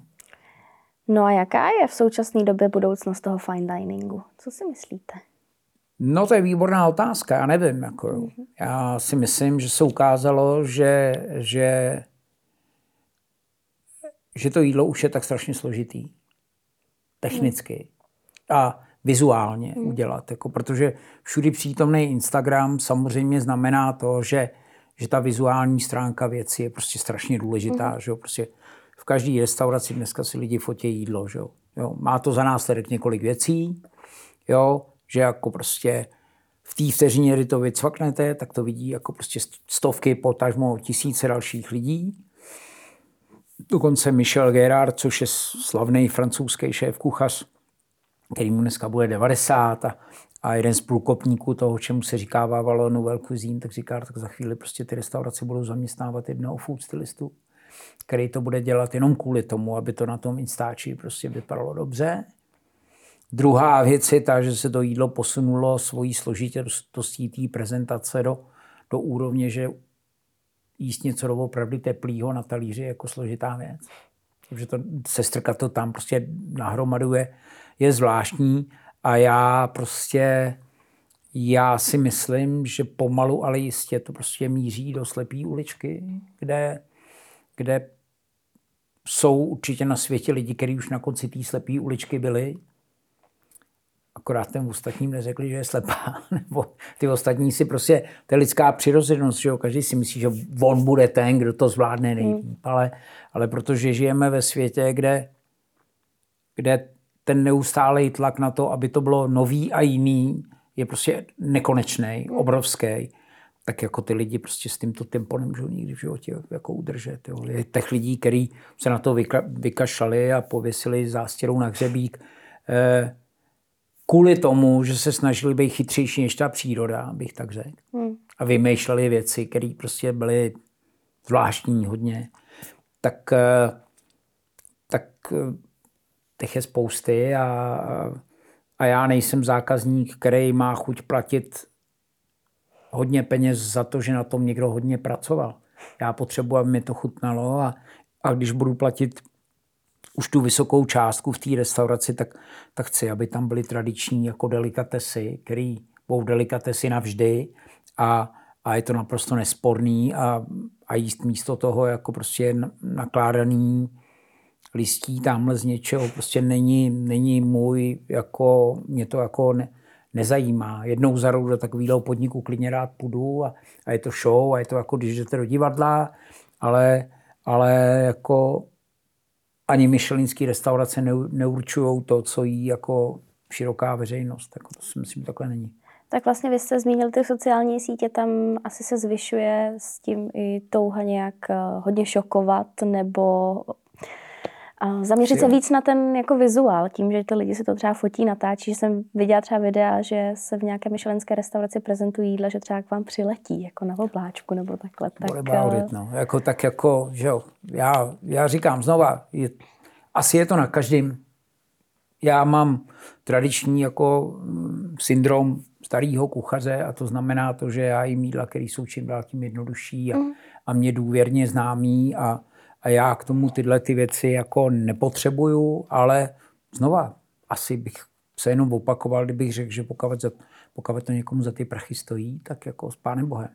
No a jaká je v současné době budoucnost toho fine diningu? Co si myslíte? No to je výborná otázka, já nevím. Jako, mm-hmm. Já si myslím, že se ukázalo, že, že, že to jídlo už je tak strašně složitý. Technicky. A vizuálně mm. udělat. Jako, protože všudy přítomný Instagram samozřejmě znamená to, že, že ta vizuální stránka věci je prostě strašně důležitá. Mm. Že Prostě v každé restauraci dneska si lidi fotí jídlo. Že jo? Má to za následek několik věcí. Jo? že jako prostě v té vteřině, kdy to vycvaknete, tak to vidí jako prostě stovky, potažmo tisíce dalších lidí. Dokonce Michel Gerard, což je slavný francouzský šéf kuchař, který mu dneska bude 90 a, a jeden z průkopníků toho, čemu se říká Vávalo Nouvelle Cuisine, tak říká, tak za chvíli prostě ty restaurace budou zaměstnávat jednoho food stylistu, který to bude dělat jenom kvůli tomu, aby to na tom Instači prostě vypadalo dobře. Druhá věc je ta, že se to jídlo posunulo svojí složitostí té prezentace do, do úrovně, že jíst něco doopravdy teplýho na talíři je jako složitá věc. Takže to, sestrkat to tam prostě nahromaduje, je zvláštní a já prostě já si myslím, že pomalu, ale jistě to prostě míří do slepé uličky, kde, kde jsou určitě na světě lidi, kteří už na konci té slepé uličky byli akorát ten ostatním neřekli, že je slepá, [LAUGHS] nebo ty ostatní si prostě, to je lidská přirozenost, že jo, každý si myslí, že on bude ten, kdo to zvládne nejlíp, hmm. ale, ale protože žijeme ve světě, kde, kde ten neustálý tlak na to, aby to bylo nový a jiný, je prostě nekonečný, hmm. obrovský, tak jako ty lidi prostě s tímto tempo nemůžou nikdy v životě jako udržet. Jo. Je těch lidí, kteří se na to vyka, vykašlali a pověsili zástěrou na hřebík, eh, kvůli tomu, že se snažili být chytřejší než ta příroda, bych tak řekl. Hmm. A vymýšleli věci, které prostě byly zvláštní hodně. Tak, eh, tak eh, těch je spousty a, a já nejsem zákazník, který má chuť platit hodně peněz za to, že na tom někdo hodně pracoval. Já potřebuji, aby mi to chutnalo a, a když budu platit už tu vysokou částku v té restauraci, tak, tak chci, aby tam byly tradiční jako delikatesy, které budou delikatesy navždy a, a je to naprosto nesporný a, a jíst místo toho jako prostě nakládaný listí tamhle z něčeho prostě není, není můj, jako, mě to jako ne, nezajímá. Jednou za rok do takového podniku klidně rád půjdu a, a je to show a je to jako když jdete do divadla, ale, ale jako ani myšelinské restaurace neurčují to, co jí jako široká veřejnost. Tak to si myslím, že takhle není. Tak vlastně vy jste zmínil ty sociální sítě, tam asi se zvyšuje s tím i touha nějak eh, hodně šokovat nebo a zaměřit se víc na ten jako vizuál, tím, že ty lidi si to třeba fotí, natáčí, že jsem viděla třeba videa, že se v nějaké myšelenské restauraci prezentují jídla, že třeba k vám přiletí, jako na obláčku nebo takhle. Tak, it, no. jako, tak jako, že jo, já, já říkám znova, je, asi je to na každém. Já mám tradiční jako syndrom starého kuchaře a to znamená to, že já jim jídla, které jsou čím dál tím jednodušší a, mm. a mě důvěrně známý a, a já k tomu tyhle ty věci jako nepotřebuju, ale znova, asi bych se jenom opakoval, kdybych řekl, že pokud, za, pokud to někomu za ty prachy stojí, tak jako s Pánem Bohem.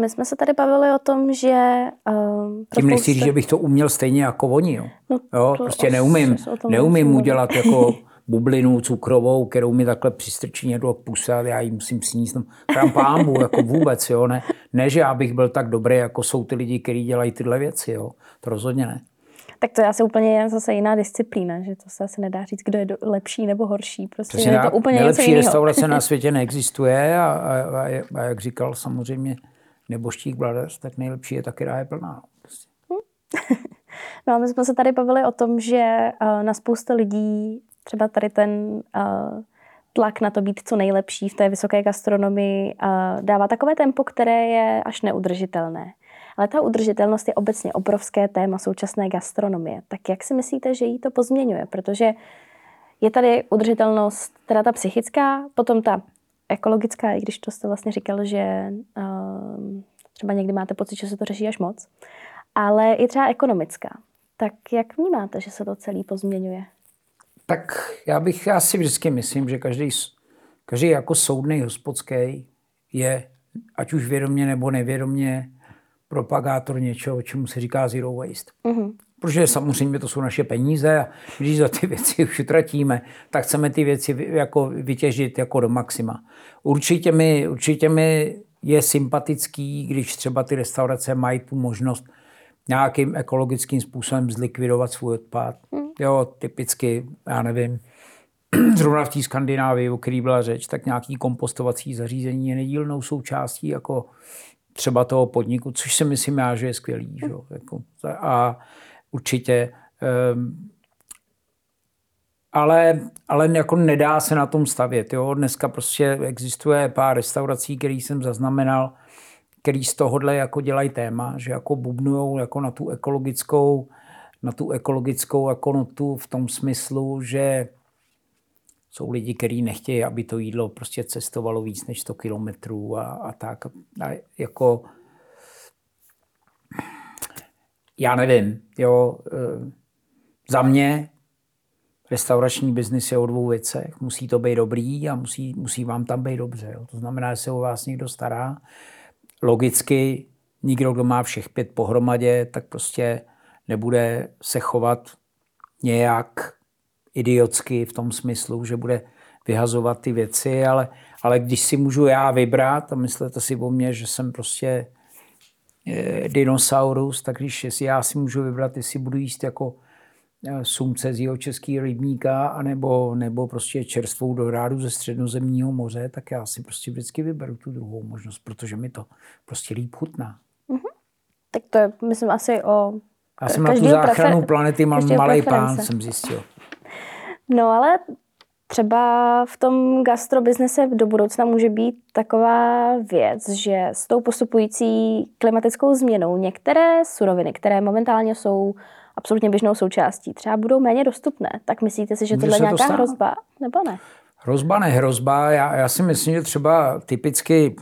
My jsme se tady bavili o tom, že... Uh, Tím nechci říct, že bych to uměl stejně jako oni. Jo. No, jo prostě neumím, neumím udělat jako [LAUGHS] bublinu cukrovou, kterou mi takhle přistrčí někdo pusat, já ji musím sníst. No, tam pámbu, [LAUGHS] jako vůbec, jo, ne, ne, že já bych byl tak dobrý, jako jsou ty lidi, kteří dělají tyhle věci, jo, to rozhodně ne. Tak to je asi úplně zase jiná disciplína, že to se asi nedá říct, kdo je lepší nebo horší. Prostě je to úplně nejlepší restaurace na [LAUGHS] světě neexistuje a, a, a, a, jak říkal samozřejmě neboštík Brothers, tak nejlepší je taky ráje plná. Prostě. [LAUGHS] No a my jsme se tady bavili o tom, že uh, na spousta lidí třeba tady ten uh, tlak na to být co nejlepší v té vysoké gastronomii uh, dává takové tempo, které je až neudržitelné. Ale ta udržitelnost je obecně obrovské téma současné gastronomie. Tak jak si myslíte, že jí to pozměňuje? Protože je tady udržitelnost, teda ta psychická, potom ta ekologická, i když to jste vlastně říkal, že uh, třeba někdy máte pocit, že se to řeší až moc, ale i třeba ekonomická. Tak jak vnímáte, že se to celý pozměňuje? Tak já bych, já si vždycky myslím, že každý, každý jako soudný hospodský je, ať už vědomě nebo nevědomě, propagátor něčeho, čemu se říká zero waste. Mm-hmm. Protože samozřejmě to jsou naše peníze a když za ty [LAUGHS] věci už utratíme, tak chceme ty věci jako vytěžit jako do maxima. Určitě mi, určitě mi je sympatický, když třeba ty restaurace mají tu možnost nějakým ekologickým způsobem zlikvidovat svůj odpad. Hmm. Jo, typicky, já nevím, [CLEARS THROAT] zrovna v té Skandinávii, o který byla řeč, tak nějaký kompostovací zařízení je nedílnou součástí jako třeba toho podniku, což si myslím já, že je skvělý. Že? Jako, a určitě um, ale, ale jako nedá se na tom stavět. Jo? Dneska prostě existuje pár restaurací, který jsem zaznamenal, který z tohohle jako dělají téma, že jako bubnujou jako na tu ekologickou, na tu ekologickou jako notu v tom smyslu, že jsou lidi, kteří nechtějí, aby to jídlo prostě cestovalo víc než 100 kilometrů a, a tak. A jako já nevím, jo, e, za mě restaurační biznis je o dvou věcech. Musí to být dobrý a musí, musí vám tam být dobře. Jo. To znamená, že se o vás někdo stará. Logicky nikdo, kdo má všech pět pohromadě, tak prostě nebude se chovat nějak idiotsky v tom smyslu, že bude vyhazovat ty věci, ale, ale když si můžu já vybrat a myslete si o mně, že jsem prostě e, dinosaurus, tak když já si můžu vybrat, jestli budu jíst jako sumce z jeho český rybníka, anebo, nebo prostě čerstvou dorádu ze středozemního moře, tak já si prostě vždycky vyberu tu druhou možnost, protože mi to prostě líp chutná. Mm-hmm. Tak to je, myslím, asi o Já jsem na tu záchranu prefer... planety mám malý pán, jsem zjistil. No ale třeba v tom gastrobiznese do budoucna může být taková věc, že s tou postupující klimatickou změnou některé suroviny, které momentálně jsou absolutně běžnou součástí, třeba budou méně dostupné. Tak myslíte si, že tohle je nějaká to hrozba, nebo ne? Hrozba, ne hrozba. Já, já si myslím, že třeba typicky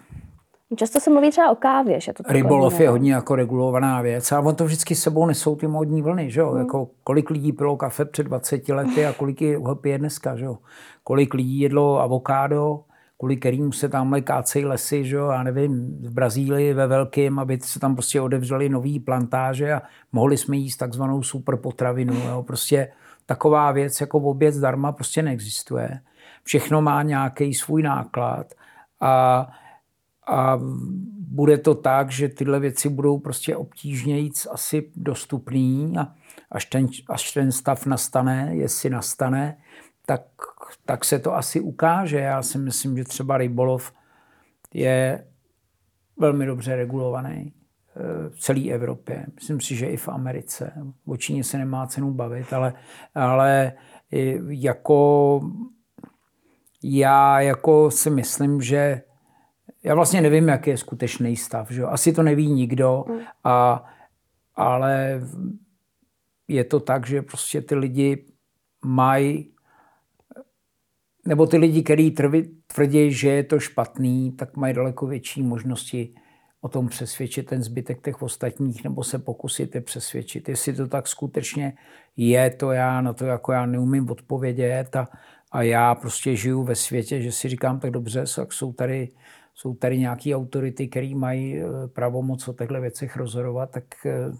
Často se mluví třeba o kávě, že to Rybolov je hodně jako regulovaná věc a on to vždycky sebou nesou ty módní vlny, že jo? Hmm. Jako kolik lidí pilo kafe před 20 lety a kolik ho pije dneska, že jo? Kolik lidí jedlo avokádo, kvůli kterým se tamhle kácejí lesy, že jo, já nevím, v Brazílii ve velkém, aby se tam prostě odevřely nové plantáže a mohli jsme jíst takzvanou super potravinu. Jo. Prostě taková věc jako oběd zdarma prostě neexistuje. Všechno má nějaký svůj náklad a, a bude to tak, že tyhle věci budou prostě obtížnějíc asi dostupný a až ten, až ten stav nastane, jestli nastane, tak tak se to asi ukáže. Já si myslím, že třeba rybolov je velmi dobře regulovaný eh, v celé Evropě. Myslím si, že i v Americe. O Číně se nemá cenu bavit, ale, ale jako já jako si myslím, že já vlastně nevím, jaký je skutečný stav. Že? Asi to neví nikdo, a, ale je to tak, že prostě ty lidi mají nebo ty lidi, kteří tvrdí, že je to špatný, tak mají daleko větší možnosti o tom přesvědčit ten zbytek těch ostatních, nebo se pokusit je přesvědčit. Jestli to tak skutečně je, to já na to jako já neumím odpovědět a, a já prostě žiju ve světě, že si říkám, tak dobře, tak jsou tady, jsou tady nějaké autority, které mají eh, pravomoc o těchto věcech rozhodovat, tak eh,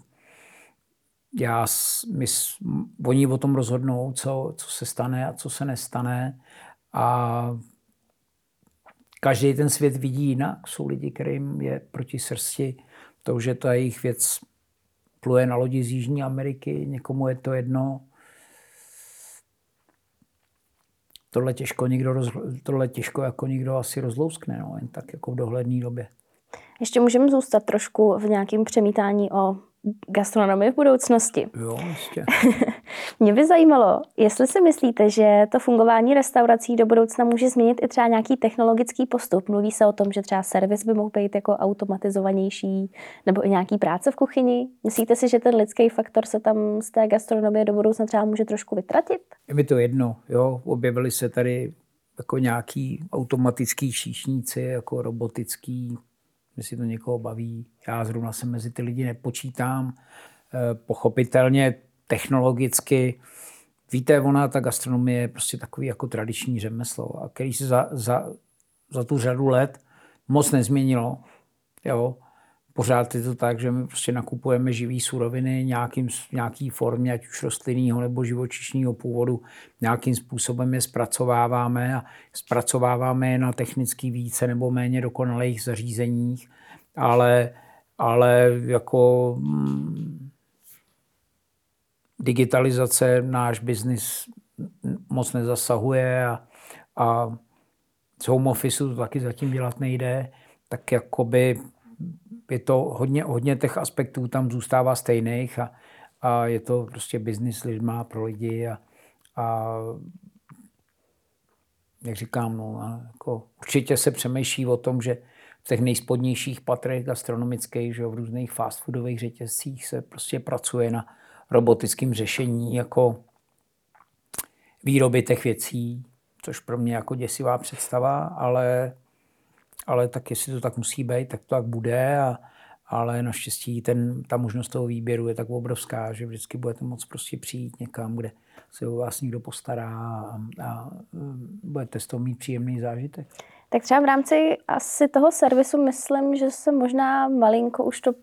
já, my, oni o tom rozhodnou, co, co se stane a co se nestane. A každý ten svět vidí jinak. Jsou lidi, kterým je proti srsti to, že ta jejich věc pluje na lodi z Jižní Ameriky, někomu je to jedno. Tohle těžko, někdo roz, tohle těžko jako někdo asi rozlouskne, no, jen tak jako v dohledné době. Ještě můžeme zůstat trošku v nějakém přemítání o gastronomii v budoucnosti. Jo, jistě. [LAUGHS] Mě by zajímalo, jestli si myslíte, že to fungování restaurací do budoucna může změnit i třeba nějaký technologický postup. Mluví se o tom, že třeba servis by mohl být jako automatizovanější, nebo i nějaký práce v kuchyni. Myslíte si, že ten lidský faktor se tam z té gastronomie do budoucna třeba může trošku vytratit? Je mi to jedno, jo. Objevily se tady jako nějaký automatický šíšníci, jako robotický jestli to někoho baví. Já zrovna se mezi ty lidi nepočítám. Eh, pochopitelně technologicky, víte, ona, ta gastronomie je prostě takový jako tradiční řemeslo, a který se za, za, za tu řadu let moc nezměnilo. Jo pořád je to tak, že my prostě nakupujeme živý suroviny nějakým, nějaký formě, ať už rostlinného nebo živočišního původu, nějakým způsobem je zpracováváme a zpracováváme je na technicky více nebo méně dokonalých zařízeních, ale, ale jako hmm, digitalizace náš biznis moc nezasahuje a, a z home office to taky zatím dělat nejde, tak jakoby je to hodně, hodně těch aspektů tam zůstává stejných a, a je to prostě biznis lidma pro lidi a, a jak říkám, no, jako určitě se přemýšlí o tom, že v těch nejspodnějších patrech gastronomických, že v různých fast foodových řetězcích se prostě pracuje na robotickém řešení jako výroby těch věcí, což pro mě jako děsivá představa, ale ale tak jestli to tak musí být, tak to tak bude a, ale naštěstí ten, ta možnost toho výběru je tak obrovská, že vždycky budete moct prostě přijít někam, kde se o vás někdo postará a, a budete z toho mít příjemný zážitek. Tak třeba v rámci asi toho servisu myslím, že se možná malinko už to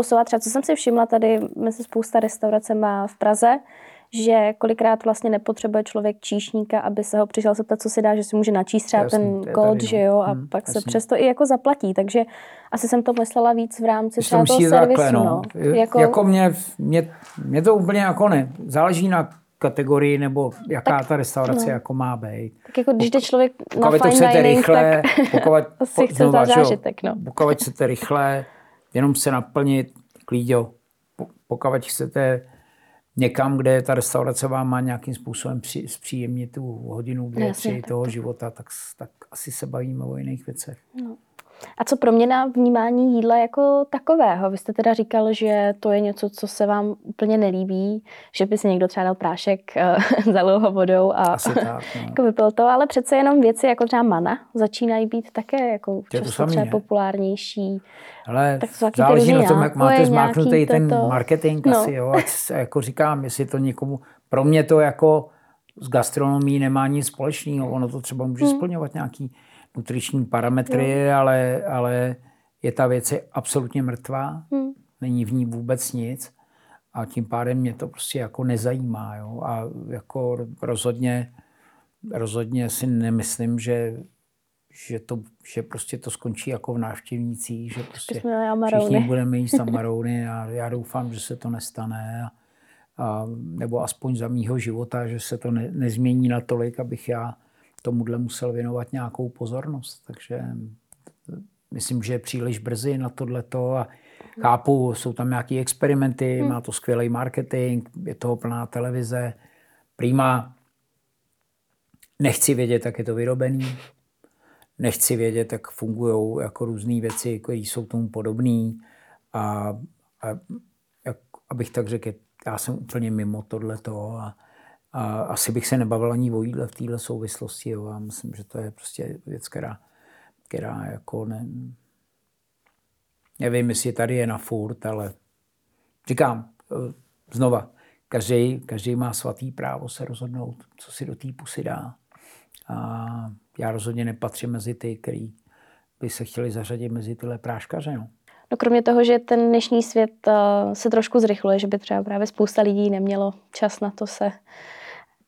posouvá. Třeba co jsem si všimla tady mezi spousta restaurace má v Praze, že kolikrát vlastně nepotřebuje člověk číšníka, aby se ho přišel zeptat, co si dá, že si může načíst třeba jasný, ten kód, no. že jo, a hmm, pak jasný. se přesto i jako zaplatí. Takže asi jsem to myslela víc v rámci třeba toho servisu. Takhle, no. no. Jako, jako mě, mě, mě, to úplně jako ne. Záleží na kategorii nebo jaká tak, ta restaurace no. jako má být. Tak jako když jde člověk na fine to dining, rychle, tak pokud, [LAUGHS] asi chce znova, zážitek. No. Pokud chcete rychle, jenom se naplnit, klíďo, pokud chcete někam, kde ta restaurace vám má nějakým způsobem při, zpříjemnit tu hodinu, dvě, tři toho tak. života, tak, tak asi se bavíme o jiných věcech. No. A co pro mě na vnímání jídla jako takového? Vy jste teda říkal, že to je něco, co se vám úplně nelíbí, že by si někdo třeba dal prášek, [LAUGHS] uh, zalil ho vodou a tak, [LAUGHS] no. jako vypil to, ale přece jenom věci jako třeba mana začínají být také jako často třeba populárnější. Ale tak to záleží na tom, jak máte zmáknutý ten to... marketing no. asi, jo, ať [LAUGHS] jako říkám, jestli to někomu, pro mě to jako s gastronomí nemá nic společného, ono to třeba může hmm. splňovat nějaký nutriční parametry, jo. ale, ale je ta věc je absolutně mrtvá, hmm. není v ní vůbec nic a tím pádem mě to prostě jako nezajímá. Jo? A jako rozhodně, rozhodně si nemyslím, že že, to, že prostě to skončí jako v návštěvnících, že prostě všichni [LAUGHS] budeme jíst amarouny a já doufám, že se to nestane. A, a, nebo aspoň za mýho života, že se to ne, nezmění natolik, abych já tomuhle musel věnovat nějakou pozornost. Takže myslím, že je příliš brzy na tohleto a chápu, jsou tam nějaké experimenty, hmm. má to skvělý marketing, je toho plná televize, prima. Nechci vědět, jak je to vyrobený, nechci vědět, jak fungují jako různé věci, které jsou tomu podobné. A, a jak, abych tak řekl, já jsem úplně mimo tohleto a, a asi bych se nebavil ani o jídle v této souvislosti. Jo. A myslím, že to je prostě věc, která, která jako ne, nevím, jestli tady je na furt, ale říkám eh, znova, každý, každý má svatý právo se rozhodnout, co si do té pusy dá. A já rozhodně nepatřím mezi ty, který by se chtěli zařadit mezi tyhle práškaře. No. No kromě toho, že ten dnešní svět uh, se trošku zrychluje, že by třeba právě spousta lidí nemělo čas na to se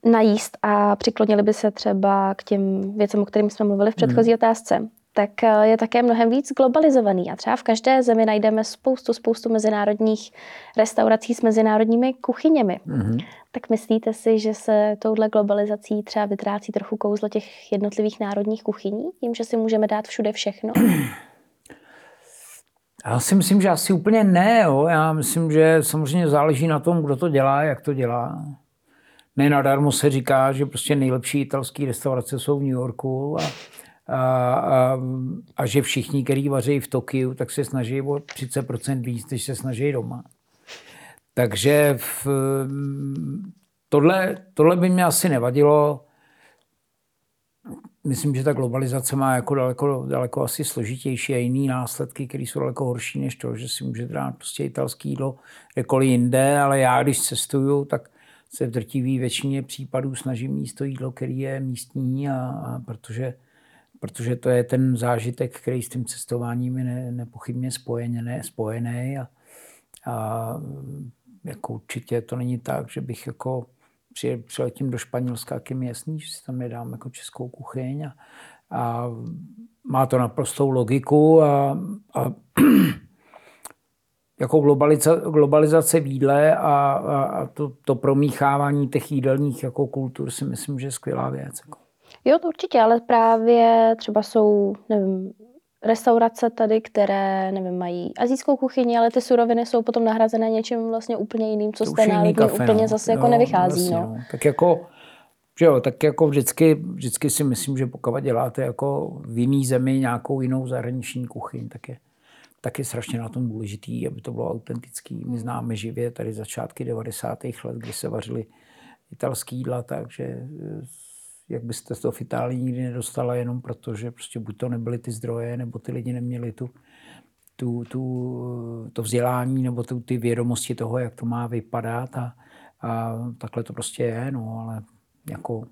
najíst a přiklonili by se třeba k těm věcem, o kterým jsme mluvili v předchozí hmm. otázce. tak eh, je také mnohem víc globalizovaný. A třeba v každé zemi najdeme spoustu, spoustu mezinárodních restaurací s mezinárodními kuchyněmi. Mm-hmm. Tak myslíte si, že se touhle globalizací třeba vytrácí trochu kouzlo těch jednotlivých národních kuchyní, tím, že si můžeme dát všude všechno? [CLEARS THROAT] Já si myslím, že asi úplně ne. Jo. Já myslím, že samozřejmě záleží na tom, kdo to dělá, jak to dělá. Nenadarmo se říká, že prostě nejlepší italské restaurace jsou v New Yorku a, a, a, a že všichni, kteří vaří v Tokiu, tak se snaží o 30% víc, než se snaží doma. Takže v, tohle, tohle by mě asi nevadilo. Myslím, že ta globalizace má jako daleko, daleko asi složitější a jiný následky, které jsou daleko horší než to, že si může dát prostě italský jídlo kdekoliv jinde, ale já, když cestuju, tak se v drtivý většině případů snažím jíst to jídlo, který je místní, a, a protože, protože to je ten zážitek, který s tím cestováním je ne, nepochybně spojený, spojený a, a jako určitě to není tak, že bych jako přiletím do Španělska, jak je mi jasný, že si tam nedám jako českou kuchyň a, a má to naprostou logiku a, a [CLEARS THROAT] jako globalizace, globalizace výdle a, a, a to, to promíchávání těch jídelních jako kultur si myslím, že je skvělá věc. Jako. Jo, to určitě, ale právě třeba jsou, nevím, restaurace tady, které, nevím, mají azijskou kuchyni, ale ty suroviny jsou potom nahrazené něčím vlastně úplně jiným, co jste národní kafe, úplně no. zase jako nevychází. Vlastně, no. no. Tak jako, že jo, tak jako vždycky, vždycky si myslím, že pokud děláte jako v jiný zemi nějakou jinou zahraniční kuchyň, tak je, tak je strašně na tom důležitý, aby to bylo autentický. My známe živě tady začátky 90. let, kdy se vařily italský jídla, takže jak byste to v Itálii nikdy nedostala, jenom proto, že prostě buď to nebyly ty zdroje, nebo ty lidi neměli tu, tu, tu, to vzdělání, nebo tu, ty vědomosti toho, jak to má vypadat a, a takhle to prostě je, no, ale jako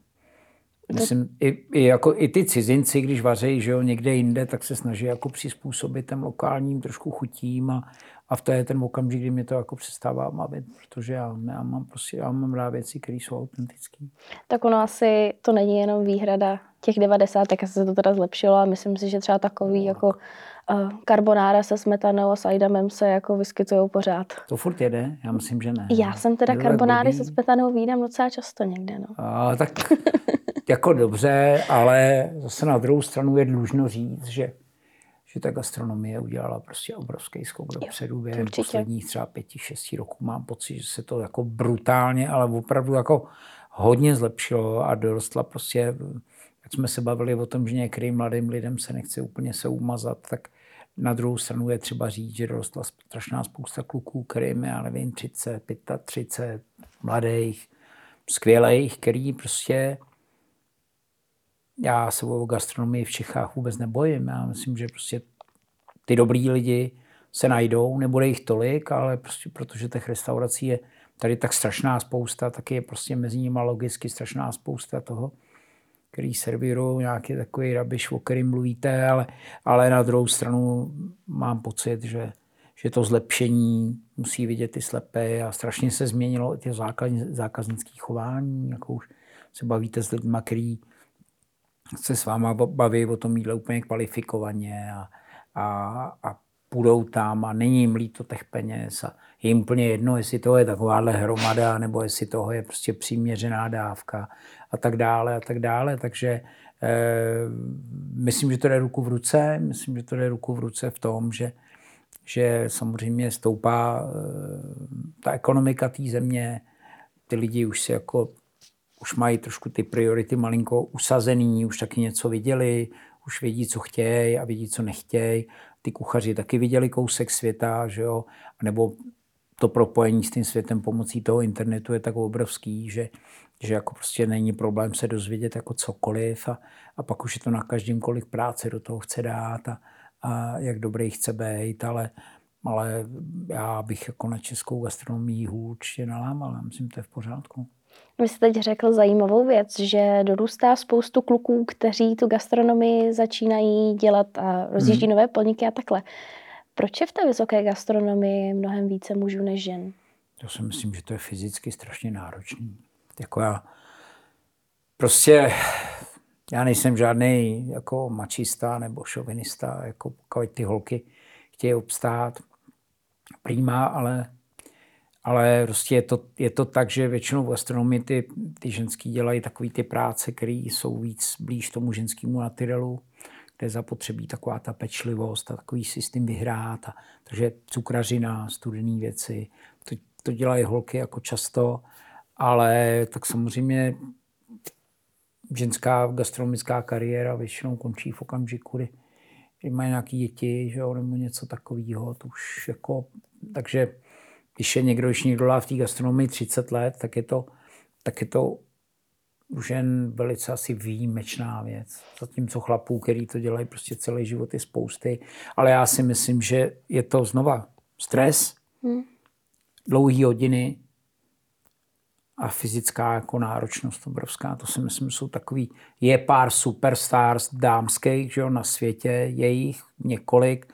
Myslím, i, i, jako, i ty cizinci, když vařejí že jo, někde jinde, tak se snaží jako přizpůsobit těm lokálním trošku chutím a, a v to je ten okamžik, kdy mě to jako přestává bavit, protože já, já mám prostě, já mám rád věci, které jsou autentické. Tak ono asi to není jenom výhrada těch 90, tak se to teda zlepšilo a myslím si, že třeba takový no, jako uh, karbonára se smetanou a s ajdamem se jako vyskytují pořád. To furt jede? Já myslím, že ne. Já jsem teda karbonáry se smetanou výdám docela často někde, no. A, tak jako dobře, ale zase na druhou stranu je dlužno říct, že že ta gastronomie udělala prostě obrovský skok dopředu během posledních třeba pěti, šesti roků. Mám pocit, že se to jako brutálně, ale opravdu jako hodně zlepšilo a dorostla prostě, jak jsme se bavili o tom, že některým mladým lidem se nechce úplně se umazat, tak na druhou stranu je třeba říct, že dorostla strašná spousta kluků, kterým já nevím, 30, 35, mladých, skvělých, který prostě já se o gastronomii v Čechách vůbec nebojím. Já myslím, že prostě ty dobrý lidi se najdou, nebude jich tolik, ale prostě protože těch restaurací je tady tak strašná spousta, tak je prostě mezi nimi logicky strašná spousta toho, který servírují nějaký takový rabiš, o kterým mluvíte, ale, ale na druhou stranu mám pocit, že, že to zlepšení musí vidět i slepé a strašně se změnilo i těch zákaznické chování, jako už se bavíte s lidmi, který se s váma baví o tom jídle úplně kvalifikovaně a, a, a půjdou tam a není jim líto těch peněz a je jim úplně jedno, jestli to je takováhle hromada, nebo jestli toho je prostě přiměřená dávka a tak dále a tak dále. Takže eh, myslím, že to jde ruku v ruce. Myslím, že to jde ruku v ruce v tom, že, že samozřejmě stoupá eh, ta ekonomika té země, ty lidi už si jako už mají trošku ty priority malinko usazený, už taky něco viděli, už vědí, co chtějí a vědí, co nechtějí. Ty kuchaři taky viděli kousek světa, že jo? nebo to propojení s tím světem pomocí toho internetu je tak obrovský, že, že jako prostě není problém se dozvědět jako cokoliv a, a pak už je to na každém, kolik práce do toho chce dát a, a jak dobrý chce být, ale, ale já bych jako na českou gastronomii určitě nalámal, myslím, to je v pořádku. Vy jste teď řekl zajímavou věc, že dorůstá spoustu kluků, kteří tu gastronomii začínají dělat a rozjíždí hmm. nové podniky a takhle. Proč je v té vysoké gastronomii mnohem více mužů než žen? Já si myslím, že to je fyzicky strašně náročný. Jako já prostě já nejsem žádný jako mačista nebo šovinista, jako pokud ty holky chtějí obstát, prýma, ale, ale prostě je to, je to tak, že většinou v gastronomii ty, ty ženský dělají takové ty práce, které jsou víc blíž tomu ženskému naturelu, kde je zapotřebí taková ta pečlivost a takový systém vyhrát. A, takže cukrařina, studené věci, to, to dělají holky jako často, ale tak samozřejmě ženská gastronomická kariéra většinou končí v okamžiku, kdy, kdy mají nějaké děti, že jo, nebo něco takového. To už jako, takže když je někdo, když někdo v té gastronomii 30 let, tak je to, tak je to už jen velice asi výjimečná věc. Zatímco chlapů, který to dělají prostě celý život, je spousty. Ale já si myslím, že je to znova stres, hmm. dlouhé hodiny, a fyzická jako náročnost obrovská. To si myslím, jsou takový, je pár superstars dámských že jo, na světě, je jich několik.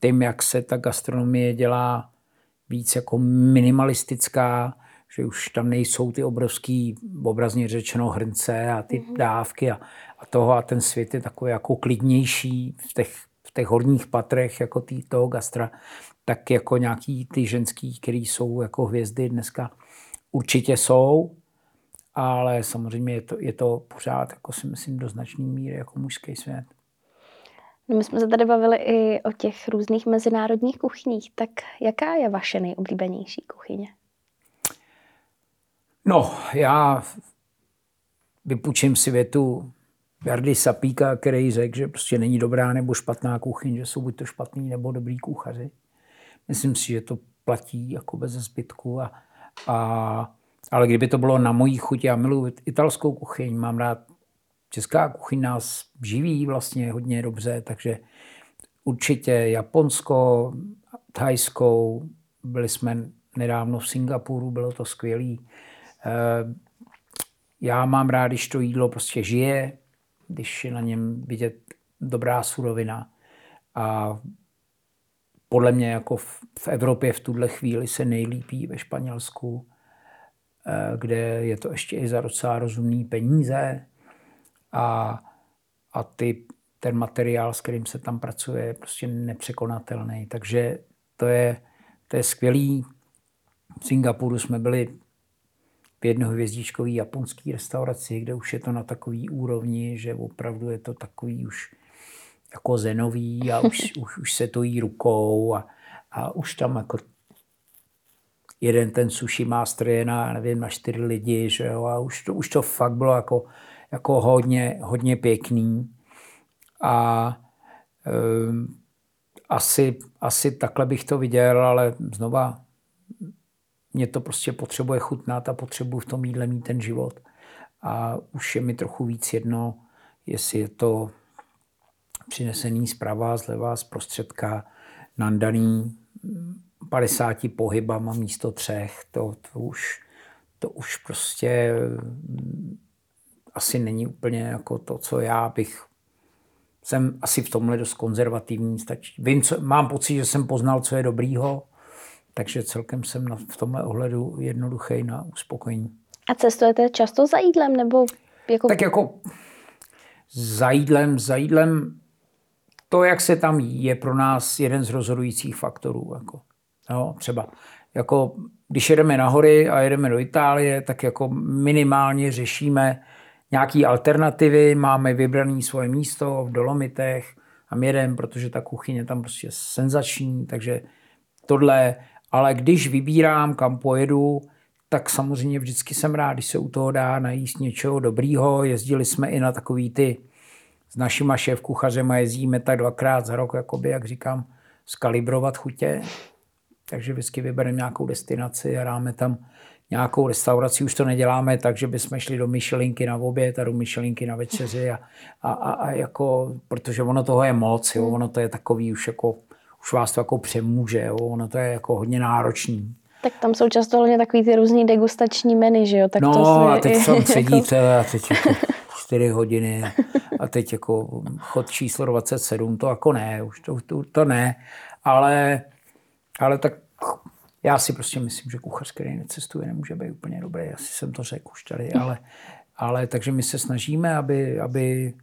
Tím, jak se ta gastronomie dělá víc jako minimalistická, že už tam nejsou ty obrovský, obrazně řečeno, hrnce a ty mm-hmm. dávky a, a toho a ten svět je takový jako klidnější v těch, v těch horních patrech jako tý, toho gastra, tak jako nějaký ty ženský, který jsou jako hvězdy dneska, určitě jsou, ale samozřejmě je to, je to pořád, jako si myslím, do značné míry jako mužský svět. No my jsme se tady bavili i o těch různých mezinárodních kuchyních, tak jaká je vaše nejoblíbenější kuchyně? No, já vypučím si větu Jardy Sapíka, který řekl, že prostě není dobrá nebo špatná kuchyň, že jsou buď to špatný nebo dobrý kuchaři. Myslím si, že to platí jako bez zbytku a a, ale kdyby to bylo na mojí chuť, já miluji italskou kuchyň, mám rád česká kuchyň nás živí vlastně hodně dobře, takže určitě Japonsko, thajskou, byli jsme nedávno v Singapuru, bylo to skvělé. Eh, já mám rád, když to jídlo prostě žije, když je na něm vidět dobrá surovina. A podle mě jako v, Evropě v tuhle chvíli se nejlípí ve Španělsku, eh, kde je to ještě i za docela rozumný peníze a, a ty, ten materiál, s kterým se tam pracuje, je prostě nepřekonatelný. Takže to je, to je skvělý. V Singapuru jsme byli v jednohvězdičkové japonské restauraci, kde už je to na takový úrovni, že opravdu je to takový už jako zenový a už, [LAUGHS] už, už se to jí rukou a, a už tam jako jeden ten sushi master je na, nevím, na čtyři lidi, že jo, a už to, už to fakt bylo jako, jako hodně, hodně pěkný. A um, asi, asi takhle bych to viděl, ale znova mě to prostě potřebuje chutnat a potřebuji v tom jídle mít ten život. A už je mi trochu víc jedno, jestli je to přinesený zprava, zleva, z prostředka, nandaný 50 pohybama místo třech, to, to, už, to už prostě asi není úplně jako to, co já bych jsem asi v tomhle dost konzervativní. Stačí. Vím, co, mám pocit, že jsem poznal, co je dobrýho, takže celkem jsem na, v tomhle ohledu jednoduchý na uspokojení. A cestujete často za jídlem? Nebo jako... Tak jako za jídlem, za jídlem to, jak se tam jí, je pro nás jeden z rozhodujících faktorů. Jako. No, třeba jako, když jedeme na hory a jedeme do Itálie, tak jako minimálně řešíme nějaké alternativy, máme vybrané svoje místo v Dolomitech a jedeme, protože ta kuchyně tam prostě je senzační, takže tohle, ale když vybírám, kam pojedu, tak samozřejmě vždycky jsem rád, když se u toho dá najíst něčeho dobrýho. Jezdili jsme i na takový ty s našima šéf kuchařema jezdíme tak dvakrát za rok, jakoby, jak říkám, skalibrovat chutě. Takže vždycky vybereme nějakou destinaci a dáme tam nějakou restauraci. Už to neděláme tak, že bychom šli do Michelinky na oběd a do Michelinky na večeři. A, a, a, a jako, protože ono toho je moc, jo, ono to je takový už jako, už vás to jako přemůže, jo, ono to je jako hodně náročný. Tak tam jsou často hlavně takový ty různý degustační meny, že jo? Tak no to a teď [LAUGHS] tam sedíte jako... a teď jako 4 hodiny a teď jako chod číslo 27, to jako ne, už to, to, to ne, ale, ale tak já si prostě myslím, že kuchař, který necestuje, nemůže být úplně dobrý. Asi jsem to řekl už tady, ale Ale takže my se snažíme, aby, aby,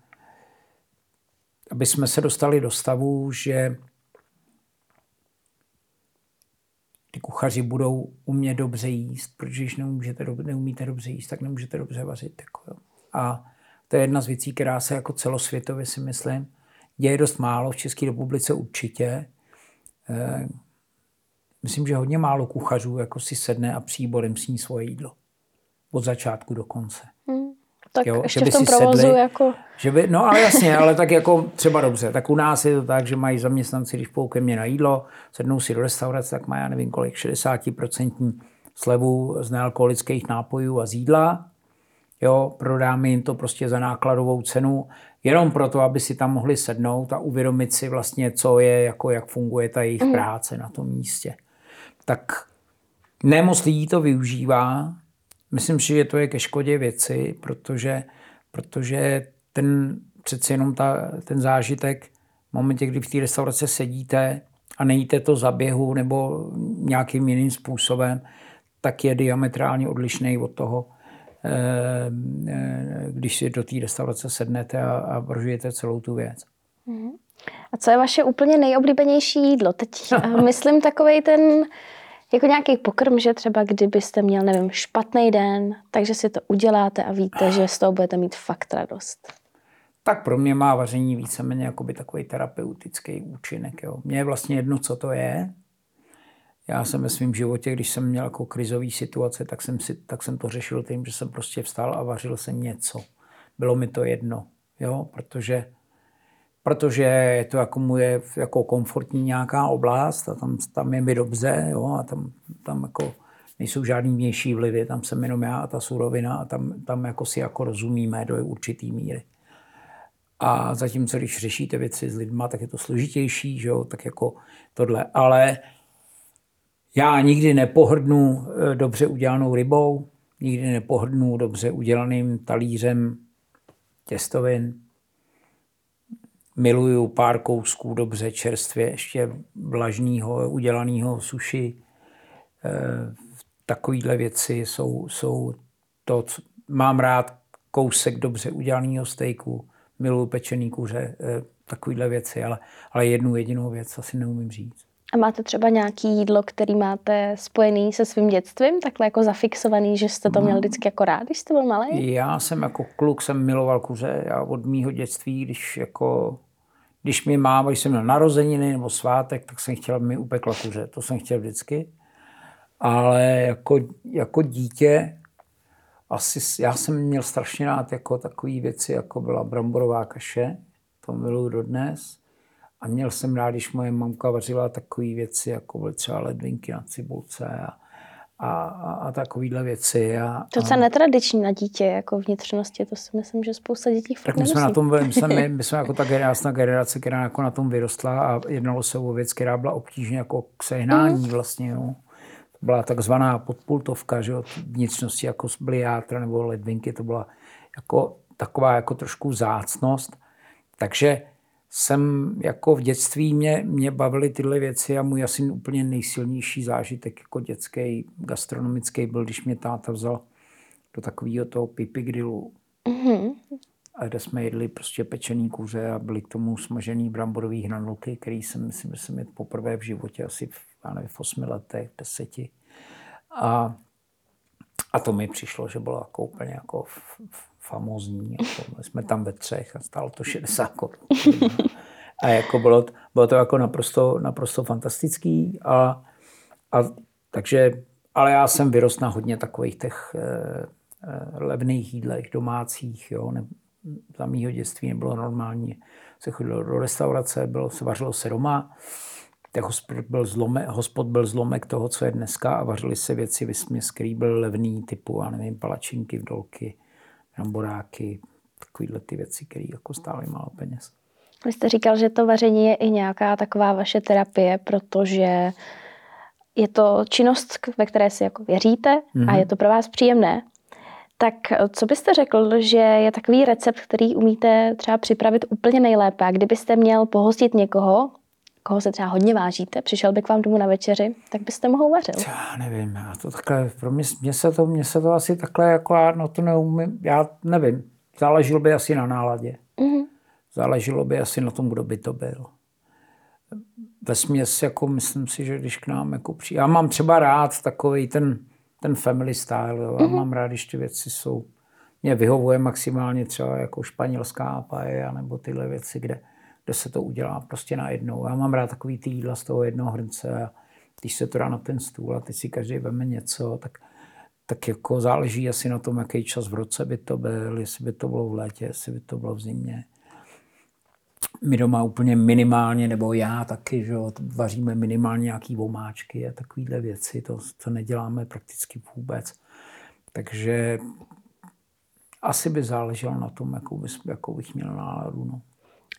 aby jsme se dostali do stavu, že ty kuchaři budou umět dobře jíst, protože když neumíte, neumíte dobře jíst, tak nemůžete dobře vařit. Jako jo. A to je jedna z věcí, která se jako celosvětově si myslím, děje dost málo, v České republice určitě. E, myslím, že hodně málo kuchařů jako si sedne a příborem sní svoje jídlo. Od začátku do konce. Hmm. Tak jo, ještě že by v tom si provozu sedli, jako... Že by, no ale jasně, ale tak jako třeba dobře. Tak u nás je to tak, že mají zaměstnanci, když půjdou ke mně na jídlo, sednou si do restaurace, tak mají, já nevím kolik, 60% slevu z nealkoholických nápojů a z jídla. Jo, prodáme jim to prostě za nákladovou cenu, jenom proto, aby si tam mohli sednout a uvědomit si vlastně, co je, jako jak funguje ta jejich mm. práce na tom místě. Tak nemoc lidí to využívá, Myslím si, že to je ke škodě věci, protože, protože ten přeci jenom ta, ten zážitek v momentě, kdy v té restauraci sedíte a nejíte to za běhu nebo nějakým jiným způsobem, tak je diametrálně odlišný od toho, eh, eh, když si do té restaurace sednete a, a prožijete celou tu věc. Mhm. A co je vaše úplně nejoblíbenější jídlo? Teď eh, [LAUGHS] myslím takový ten jako nějaký pokrm, že třeba kdybyste měl, nevím, špatný den, takže si to uděláte a víte, že z toho budete mít fakt radost. Tak pro mě má vaření víceméně jakoby takový terapeutický účinek. Jo. Mně je vlastně jedno, co to je. Já jsem ve svém životě, když jsem měl jako krizový situace, tak jsem, si, tak jsem to řešil tím, že jsem prostě vstal a vařil jsem něco. Bylo mi to jedno, jo, protože protože je to jako moje jako komfortní nějaká oblast a tam, tam je mi dobře jo, a tam, tam jako nejsou žádný vnější vlivy, tam jsem jenom já a ta surovina a tam, tam jako si jako rozumíme do určitý míry. A zatímco, když řešíte věci s lidma, tak je to složitější, že jo, tak jako tohle. Ale já nikdy nepohrdnu eh, dobře udělanou rybou, nikdy nepohrdnu dobře udělaným talířem těstovin, miluju pár kousků dobře čerstvě, ještě vlažního, udělaného suši. E, takovýhle věci jsou, jsou to, co, mám rád kousek dobře udělaného stejku, miluju pečený kuře, e, takovýhle věci, ale, ale jednu jedinou věc asi neumím říct. A máte třeba nějaký jídlo, který máte spojený se svým dětstvím, takhle jako zafixovaný, že jste to měl mm. vždycky jako rád, když jste byl malý? Já jsem jako kluk jsem miloval kuře. Já od mýho dětství, když jako když mi máma, když jsem měl narozeniny nebo svátek, tak jsem chtěl, mi upekla kuře. To jsem chtěl vždycky. Ale jako, jako dítě asi, já jsem měl strašně rád jako takové věci, jako byla bramborová kaše, to miluju dodnes. A měl jsem rád, když moje mamka vařila takové věci, jako byly třeba ledvinky na cibulce a, a, a, a takovéhle věci. A, to je netradiční na dítě, jako vnitřnosti, to si myslím, že spousta dětí Tak my jsme na tom, my jsme, [LAUGHS] my jsme jako ta generace, generace, která jako na tom vyrostla a jednalo se o věc, která byla obtížně jako k sehnání mm. vlastně. No. To byla takzvaná podpultovka, že jo, vnitřnosti jako byly játra nebo ledvinky, to byla jako taková jako trošku vzácnost. Takže jsem jako v dětství mě, mě bavily tyhle věci a můj asi úplně nejsilnější zážitek jako dětský gastronomický byl, když mě táta vzal do takového toho pipi grillu. Mm-hmm. A kde jsme jedli prostě pečený kuře a byly k tomu smažený bramborový hranolky, který jsem, myslím, že jsem jedl poprvé v životě asi v, já nevím, v osmi letech, deseti. A, a to mi přišlo, že bylo jako úplně jako f, f, famózní. Jako, jsme tam ve třech a stálo to 60 korun. A jako bylo, bylo to jako naprosto, naprosto fantastický. A, a, takže, ale já jsem vyrost na hodně takových těch eh, eh, levných jídlech domácích. Jo. Ne, za mýho dětství nebylo normální. Se chodilo do restaurace, bylo, se vařilo se doma. Tak hospod byl, zlomek, hospod byl zlomek toho, co je dneska a vařili se věci, vysměs, který byl levný, typu, já nevím, palačinky, vdolky, bramboráky, takovéhle ty věci, které jako stály málo peněz. Vy jste říkal, že to vaření je i nějaká taková vaše terapie, protože je to činnost, ve které si jako věříte mm-hmm. a mhm. je to pro vás příjemné. Tak co byste řekl, že je takový recept, který umíte třeba připravit úplně nejlépe? A kdybyste měl pohostit někoho, koho se třeba hodně vážíte, přišel by k vám domů na večeři, tak byste mu uvařil. Já nevím, já to takhle, pro mě, mě, se to, mě se to asi takhle jako, já no to neumím, já nevím. Záleželo by asi na náladě. Mm-hmm. Záleželo by asi na tom, kdo by to byl. Ve směs, jako myslím si, že když k nám jako přijde. Já mám třeba rád takový ten, ten family style. Jo. Já mm-hmm. mám rád, když ty věci jsou mě vyhovuje maximálně třeba jako španělská paella nebo tyhle věci, kde, kde se to udělá prostě najednou. Já mám rád takový ty jídla z toho jednoho hrnce a když se to dá na ten stůl a teď si každý veme něco, tak, tak jako záleží asi na tom, jaký čas v roce by to byl, jestli by to bylo v létě, jestli by to bylo v zimě. My doma úplně minimálně, nebo já taky, že jo, vaříme minimálně nějaký vomáčky a takovéhle věci, to, to neděláme prakticky vůbec. Takže asi by záleželo na tom, jakou, bys, jakou bych měl náladu. No.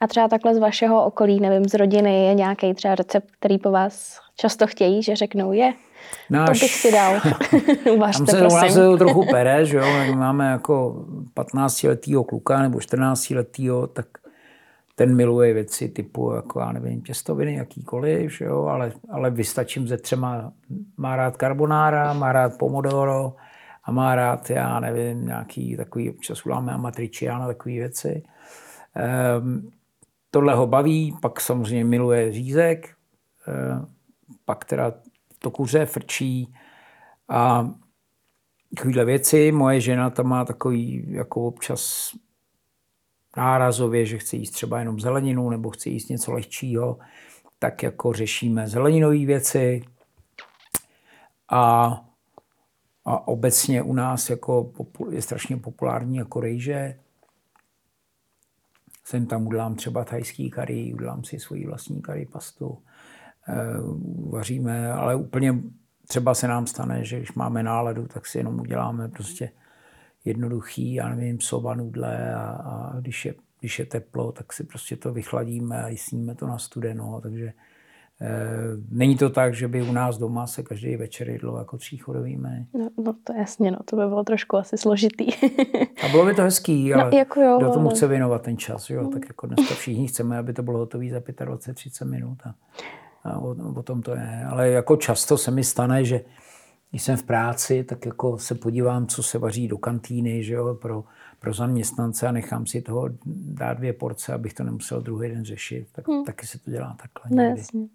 A třeba takhle z vašeho okolí, nevím, z rodiny je nějaký třeba recept, který po vás často chtějí, že řeknou, je, Náš, to bych si dal. [LAUGHS] Uvažte, tam se, prosím. se trochu pere, že jo, jak máme jako 15-letýho kluka nebo 14-letýho, tak ten miluje věci typu, jako já nevím, těstoviny, jakýkoliv, že jo, ale, ale vystačím ze třema, má rád carbonara, má rád pomodoro, a má rád, já nevím, nějaký takový, občas uláme amatričiana, takové věci. Ehm, tohle ho baví, pak samozřejmě miluje řízek, ehm, pak teda to kuře frčí a takovéhle věci. Moje žena tam má takový jako občas nárazově, že chce jíst třeba jenom zeleninu nebo chce jíst něco lehčího, tak jako řešíme zeleninové věci. A a obecně u nás jako je strašně populární jako rejže. Jsem tam udělám třeba thajský kary, udělám si svoji vlastní kary pastu. E, vaříme, ale úplně třeba se nám stane, že když máme náladu, tak si jenom uděláme prostě jednoduchý, já nevím, soba nudle a, a když, je, když je teplo, tak si prostě to vychladíme a jistíme to na studeno, takže Eh, není to tak, že by u nás doma se každý večer jedlo jako tříchodový menu. No, no to jasně, no, to by bylo trošku asi složitý. A bylo by to hezký, no, ale no, jako jo, kdo tomu ale... chce věnovat ten čas, jo? tak jako dneska všichni chceme, aby to bylo hotové za 25-30 minut a, a o, o, tom to je. Ale jako často se mi stane, že když jsem v práci, tak jako se podívám, co se vaří do kantýny, že jo, pro, pro zaměstnance a nechám si toho dát dvě porce, abych to nemusel druhý den řešit. Tak, hmm. Taky se to dělá takhle. Ne, jasně.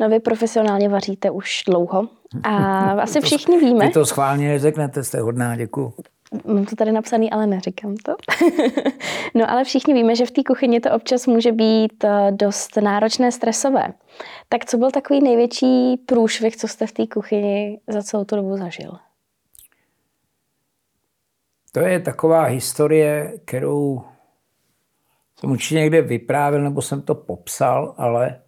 No vy profesionálně vaříte už dlouho a [LAUGHS] asi všichni víme. Vy to schválně řeknete, jste hodná, děkuji. Mám to tady napsaný, ale neříkám to. [LAUGHS] no ale všichni víme, že v té kuchyni to občas může být eh, dost náročné, stresové. Tak co byl takový největší průšvih, co jste v té kuchyni za celou tu dobu zažil? To je taková historie, kterou jsem určitě někde vyprávěl, nebo jsem to popsal, ale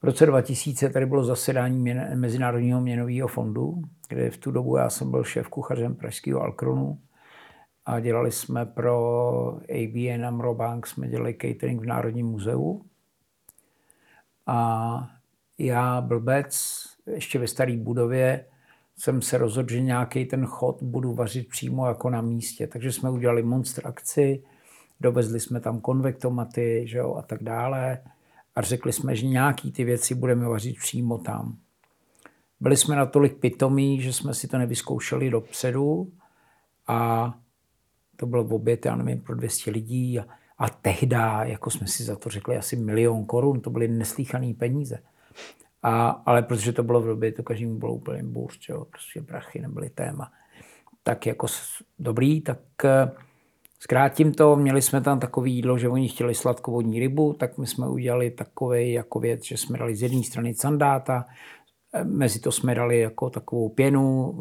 v roce 2000 tady bylo zasedání Mezinárodního měnového fondu, kde v tu dobu já jsem byl šéf kuchařem Pražského Alkronu a dělali jsme pro ABN Amro Bank, jsme dělali catering v Národním muzeu. A já, blbec, ještě ve staré budově, jsem se rozhodl, že nějaký ten chod budu vařit přímo jako na místě. Takže jsme udělali monster akci, dovezli jsme tam konvektomaty že jo, a tak dále a řekli jsme, že nějaký ty věci budeme vařit přímo tam. Byli jsme natolik pitomí, že jsme si to nevyzkoušeli dopředu a to byl oběd, já nevím, pro 200 lidí a, a tehdy, jako jsme si za to řekli, asi milion korun, to byly neslíchané peníze. A, ale protože to bylo v době, to každému bylo úplně bůř, jo, prostě prachy nebyly téma. Tak jako dobrý, tak Zkrátím to, měli jsme tam takový jídlo, že oni chtěli sladkovodní rybu, tak my jsme udělali takový jako věc, že jsme dali z jedné strany sandáta, mezi to jsme dali jako takovou pěnu,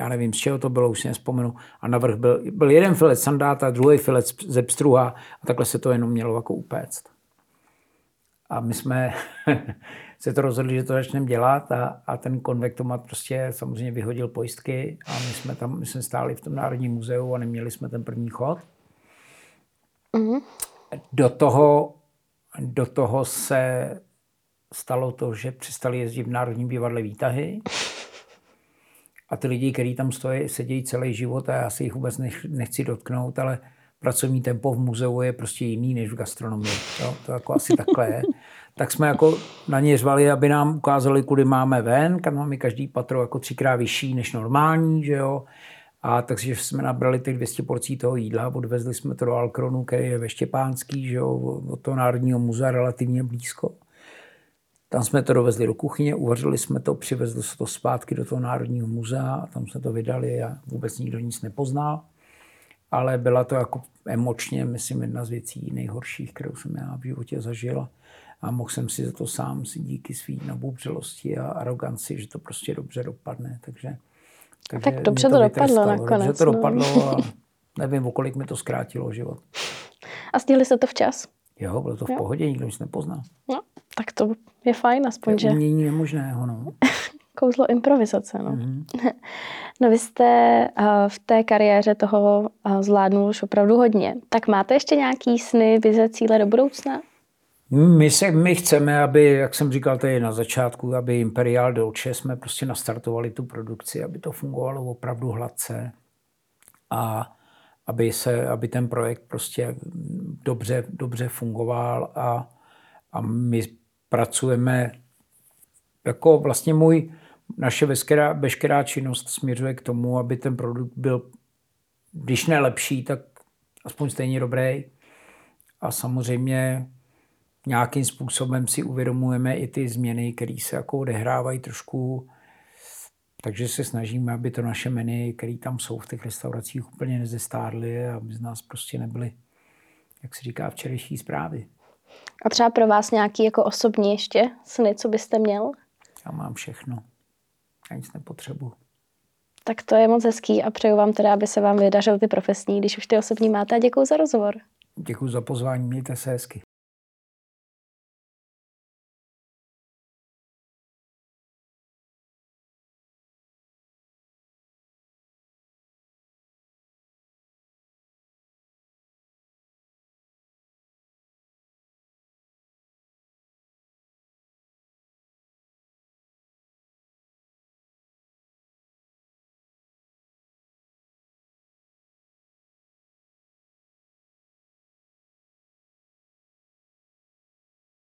já nevím, z čeho to bylo, už si nespomenu, a navrh byl, byl jeden filet sandáta, druhý filet ze pstruha a takhle se to jenom mělo jako upéct. A my jsme [LAUGHS] se to rozhodli, že to začneme dělat a, a ten konvektomat prostě samozřejmě vyhodil pojistky a my jsme tam, my jsme stáli v tom Národním muzeu a neměli jsme ten první chod. Mm-hmm. Do, toho, do toho se stalo to, že přestali jezdit v Národním divadle výtahy. A ty lidi, kteří tam stojí, sedí celý život a já si jich vůbec nechci dotknout, ale pracovní tempo v muzeu je prostě jiný než v gastronomii. Jo? To jako asi takhle je. tak jsme jako na ně zvali, aby nám ukázali, kudy máme ven, kam máme každý patro jako třikrát vyšší než normální, že jo. A takže jsme nabrali těch 200 porcí toho jídla, odvezli jsme to do Alkronu, který je ve Štěpánský, že jo, od toho Národního muzea relativně blízko. Tam jsme to dovezli do kuchyně, uvařili jsme to, přivezli se to zpátky do toho Národního muzea a tam jsme to vydali a vůbec nikdo nic nepoznal. Ale byla to jako emočně, myslím, jedna z věcí nejhorších, kterou jsem já v životě zažil. A mohl jsem si za to sám si díky svý nabubřelosti a aroganci, že to prostě dobře dopadne. Takže, takže tak dobře to, to dopadlo nakonec. Dobře to no. dopadlo a [LAUGHS] nevím, o kolik mi to zkrátilo život. A stihli jste to včas? Jo, bylo to v jo. pohodě, nikdo nic nepoznal. No, tak to je fajn, aspoň, že... Umění nemožného, no. [LAUGHS] Kouzlo improvizace, no. Mm-hmm. [LAUGHS] No vy jste uh, v té kariéře toho uh, zvládnul už opravdu hodně. Tak máte ještě nějaký sny, vize, cíle do budoucna? My, se, my chceme, aby, jak jsem říkal tady na začátku, aby Imperial Dolce jsme prostě nastartovali tu produkci, aby to fungovalo opravdu hladce a aby, se, aby ten projekt prostě dobře, dobře fungoval a, a my pracujeme jako vlastně můj, naše veškerá, veškerá činnost směřuje k tomu, aby ten produkt byl, když ne lepší, tak aspoň stejně dobrý. A samozřejmě nějakým způsobem si uvědomujeme i ty změny, které se jako odehrávají trošku. Takže se snažíme, aby to naše menu, které tam jsou v těch restauracích, úplně nezestárly a aby z nás prostě nebyly, jak se říká, včerejší zprávy. A třeba pro vás nějaký jako osobní ještě sny, co byste měl? Já mám všechno. Já nic nepotřebuji. Tak to je moc hezký a přeju vám teda, aby se vám vydařily ty profesní, když už ty osobní máte a děkuji za rozhovor. Děkuji za pozvání, mějte se hezky.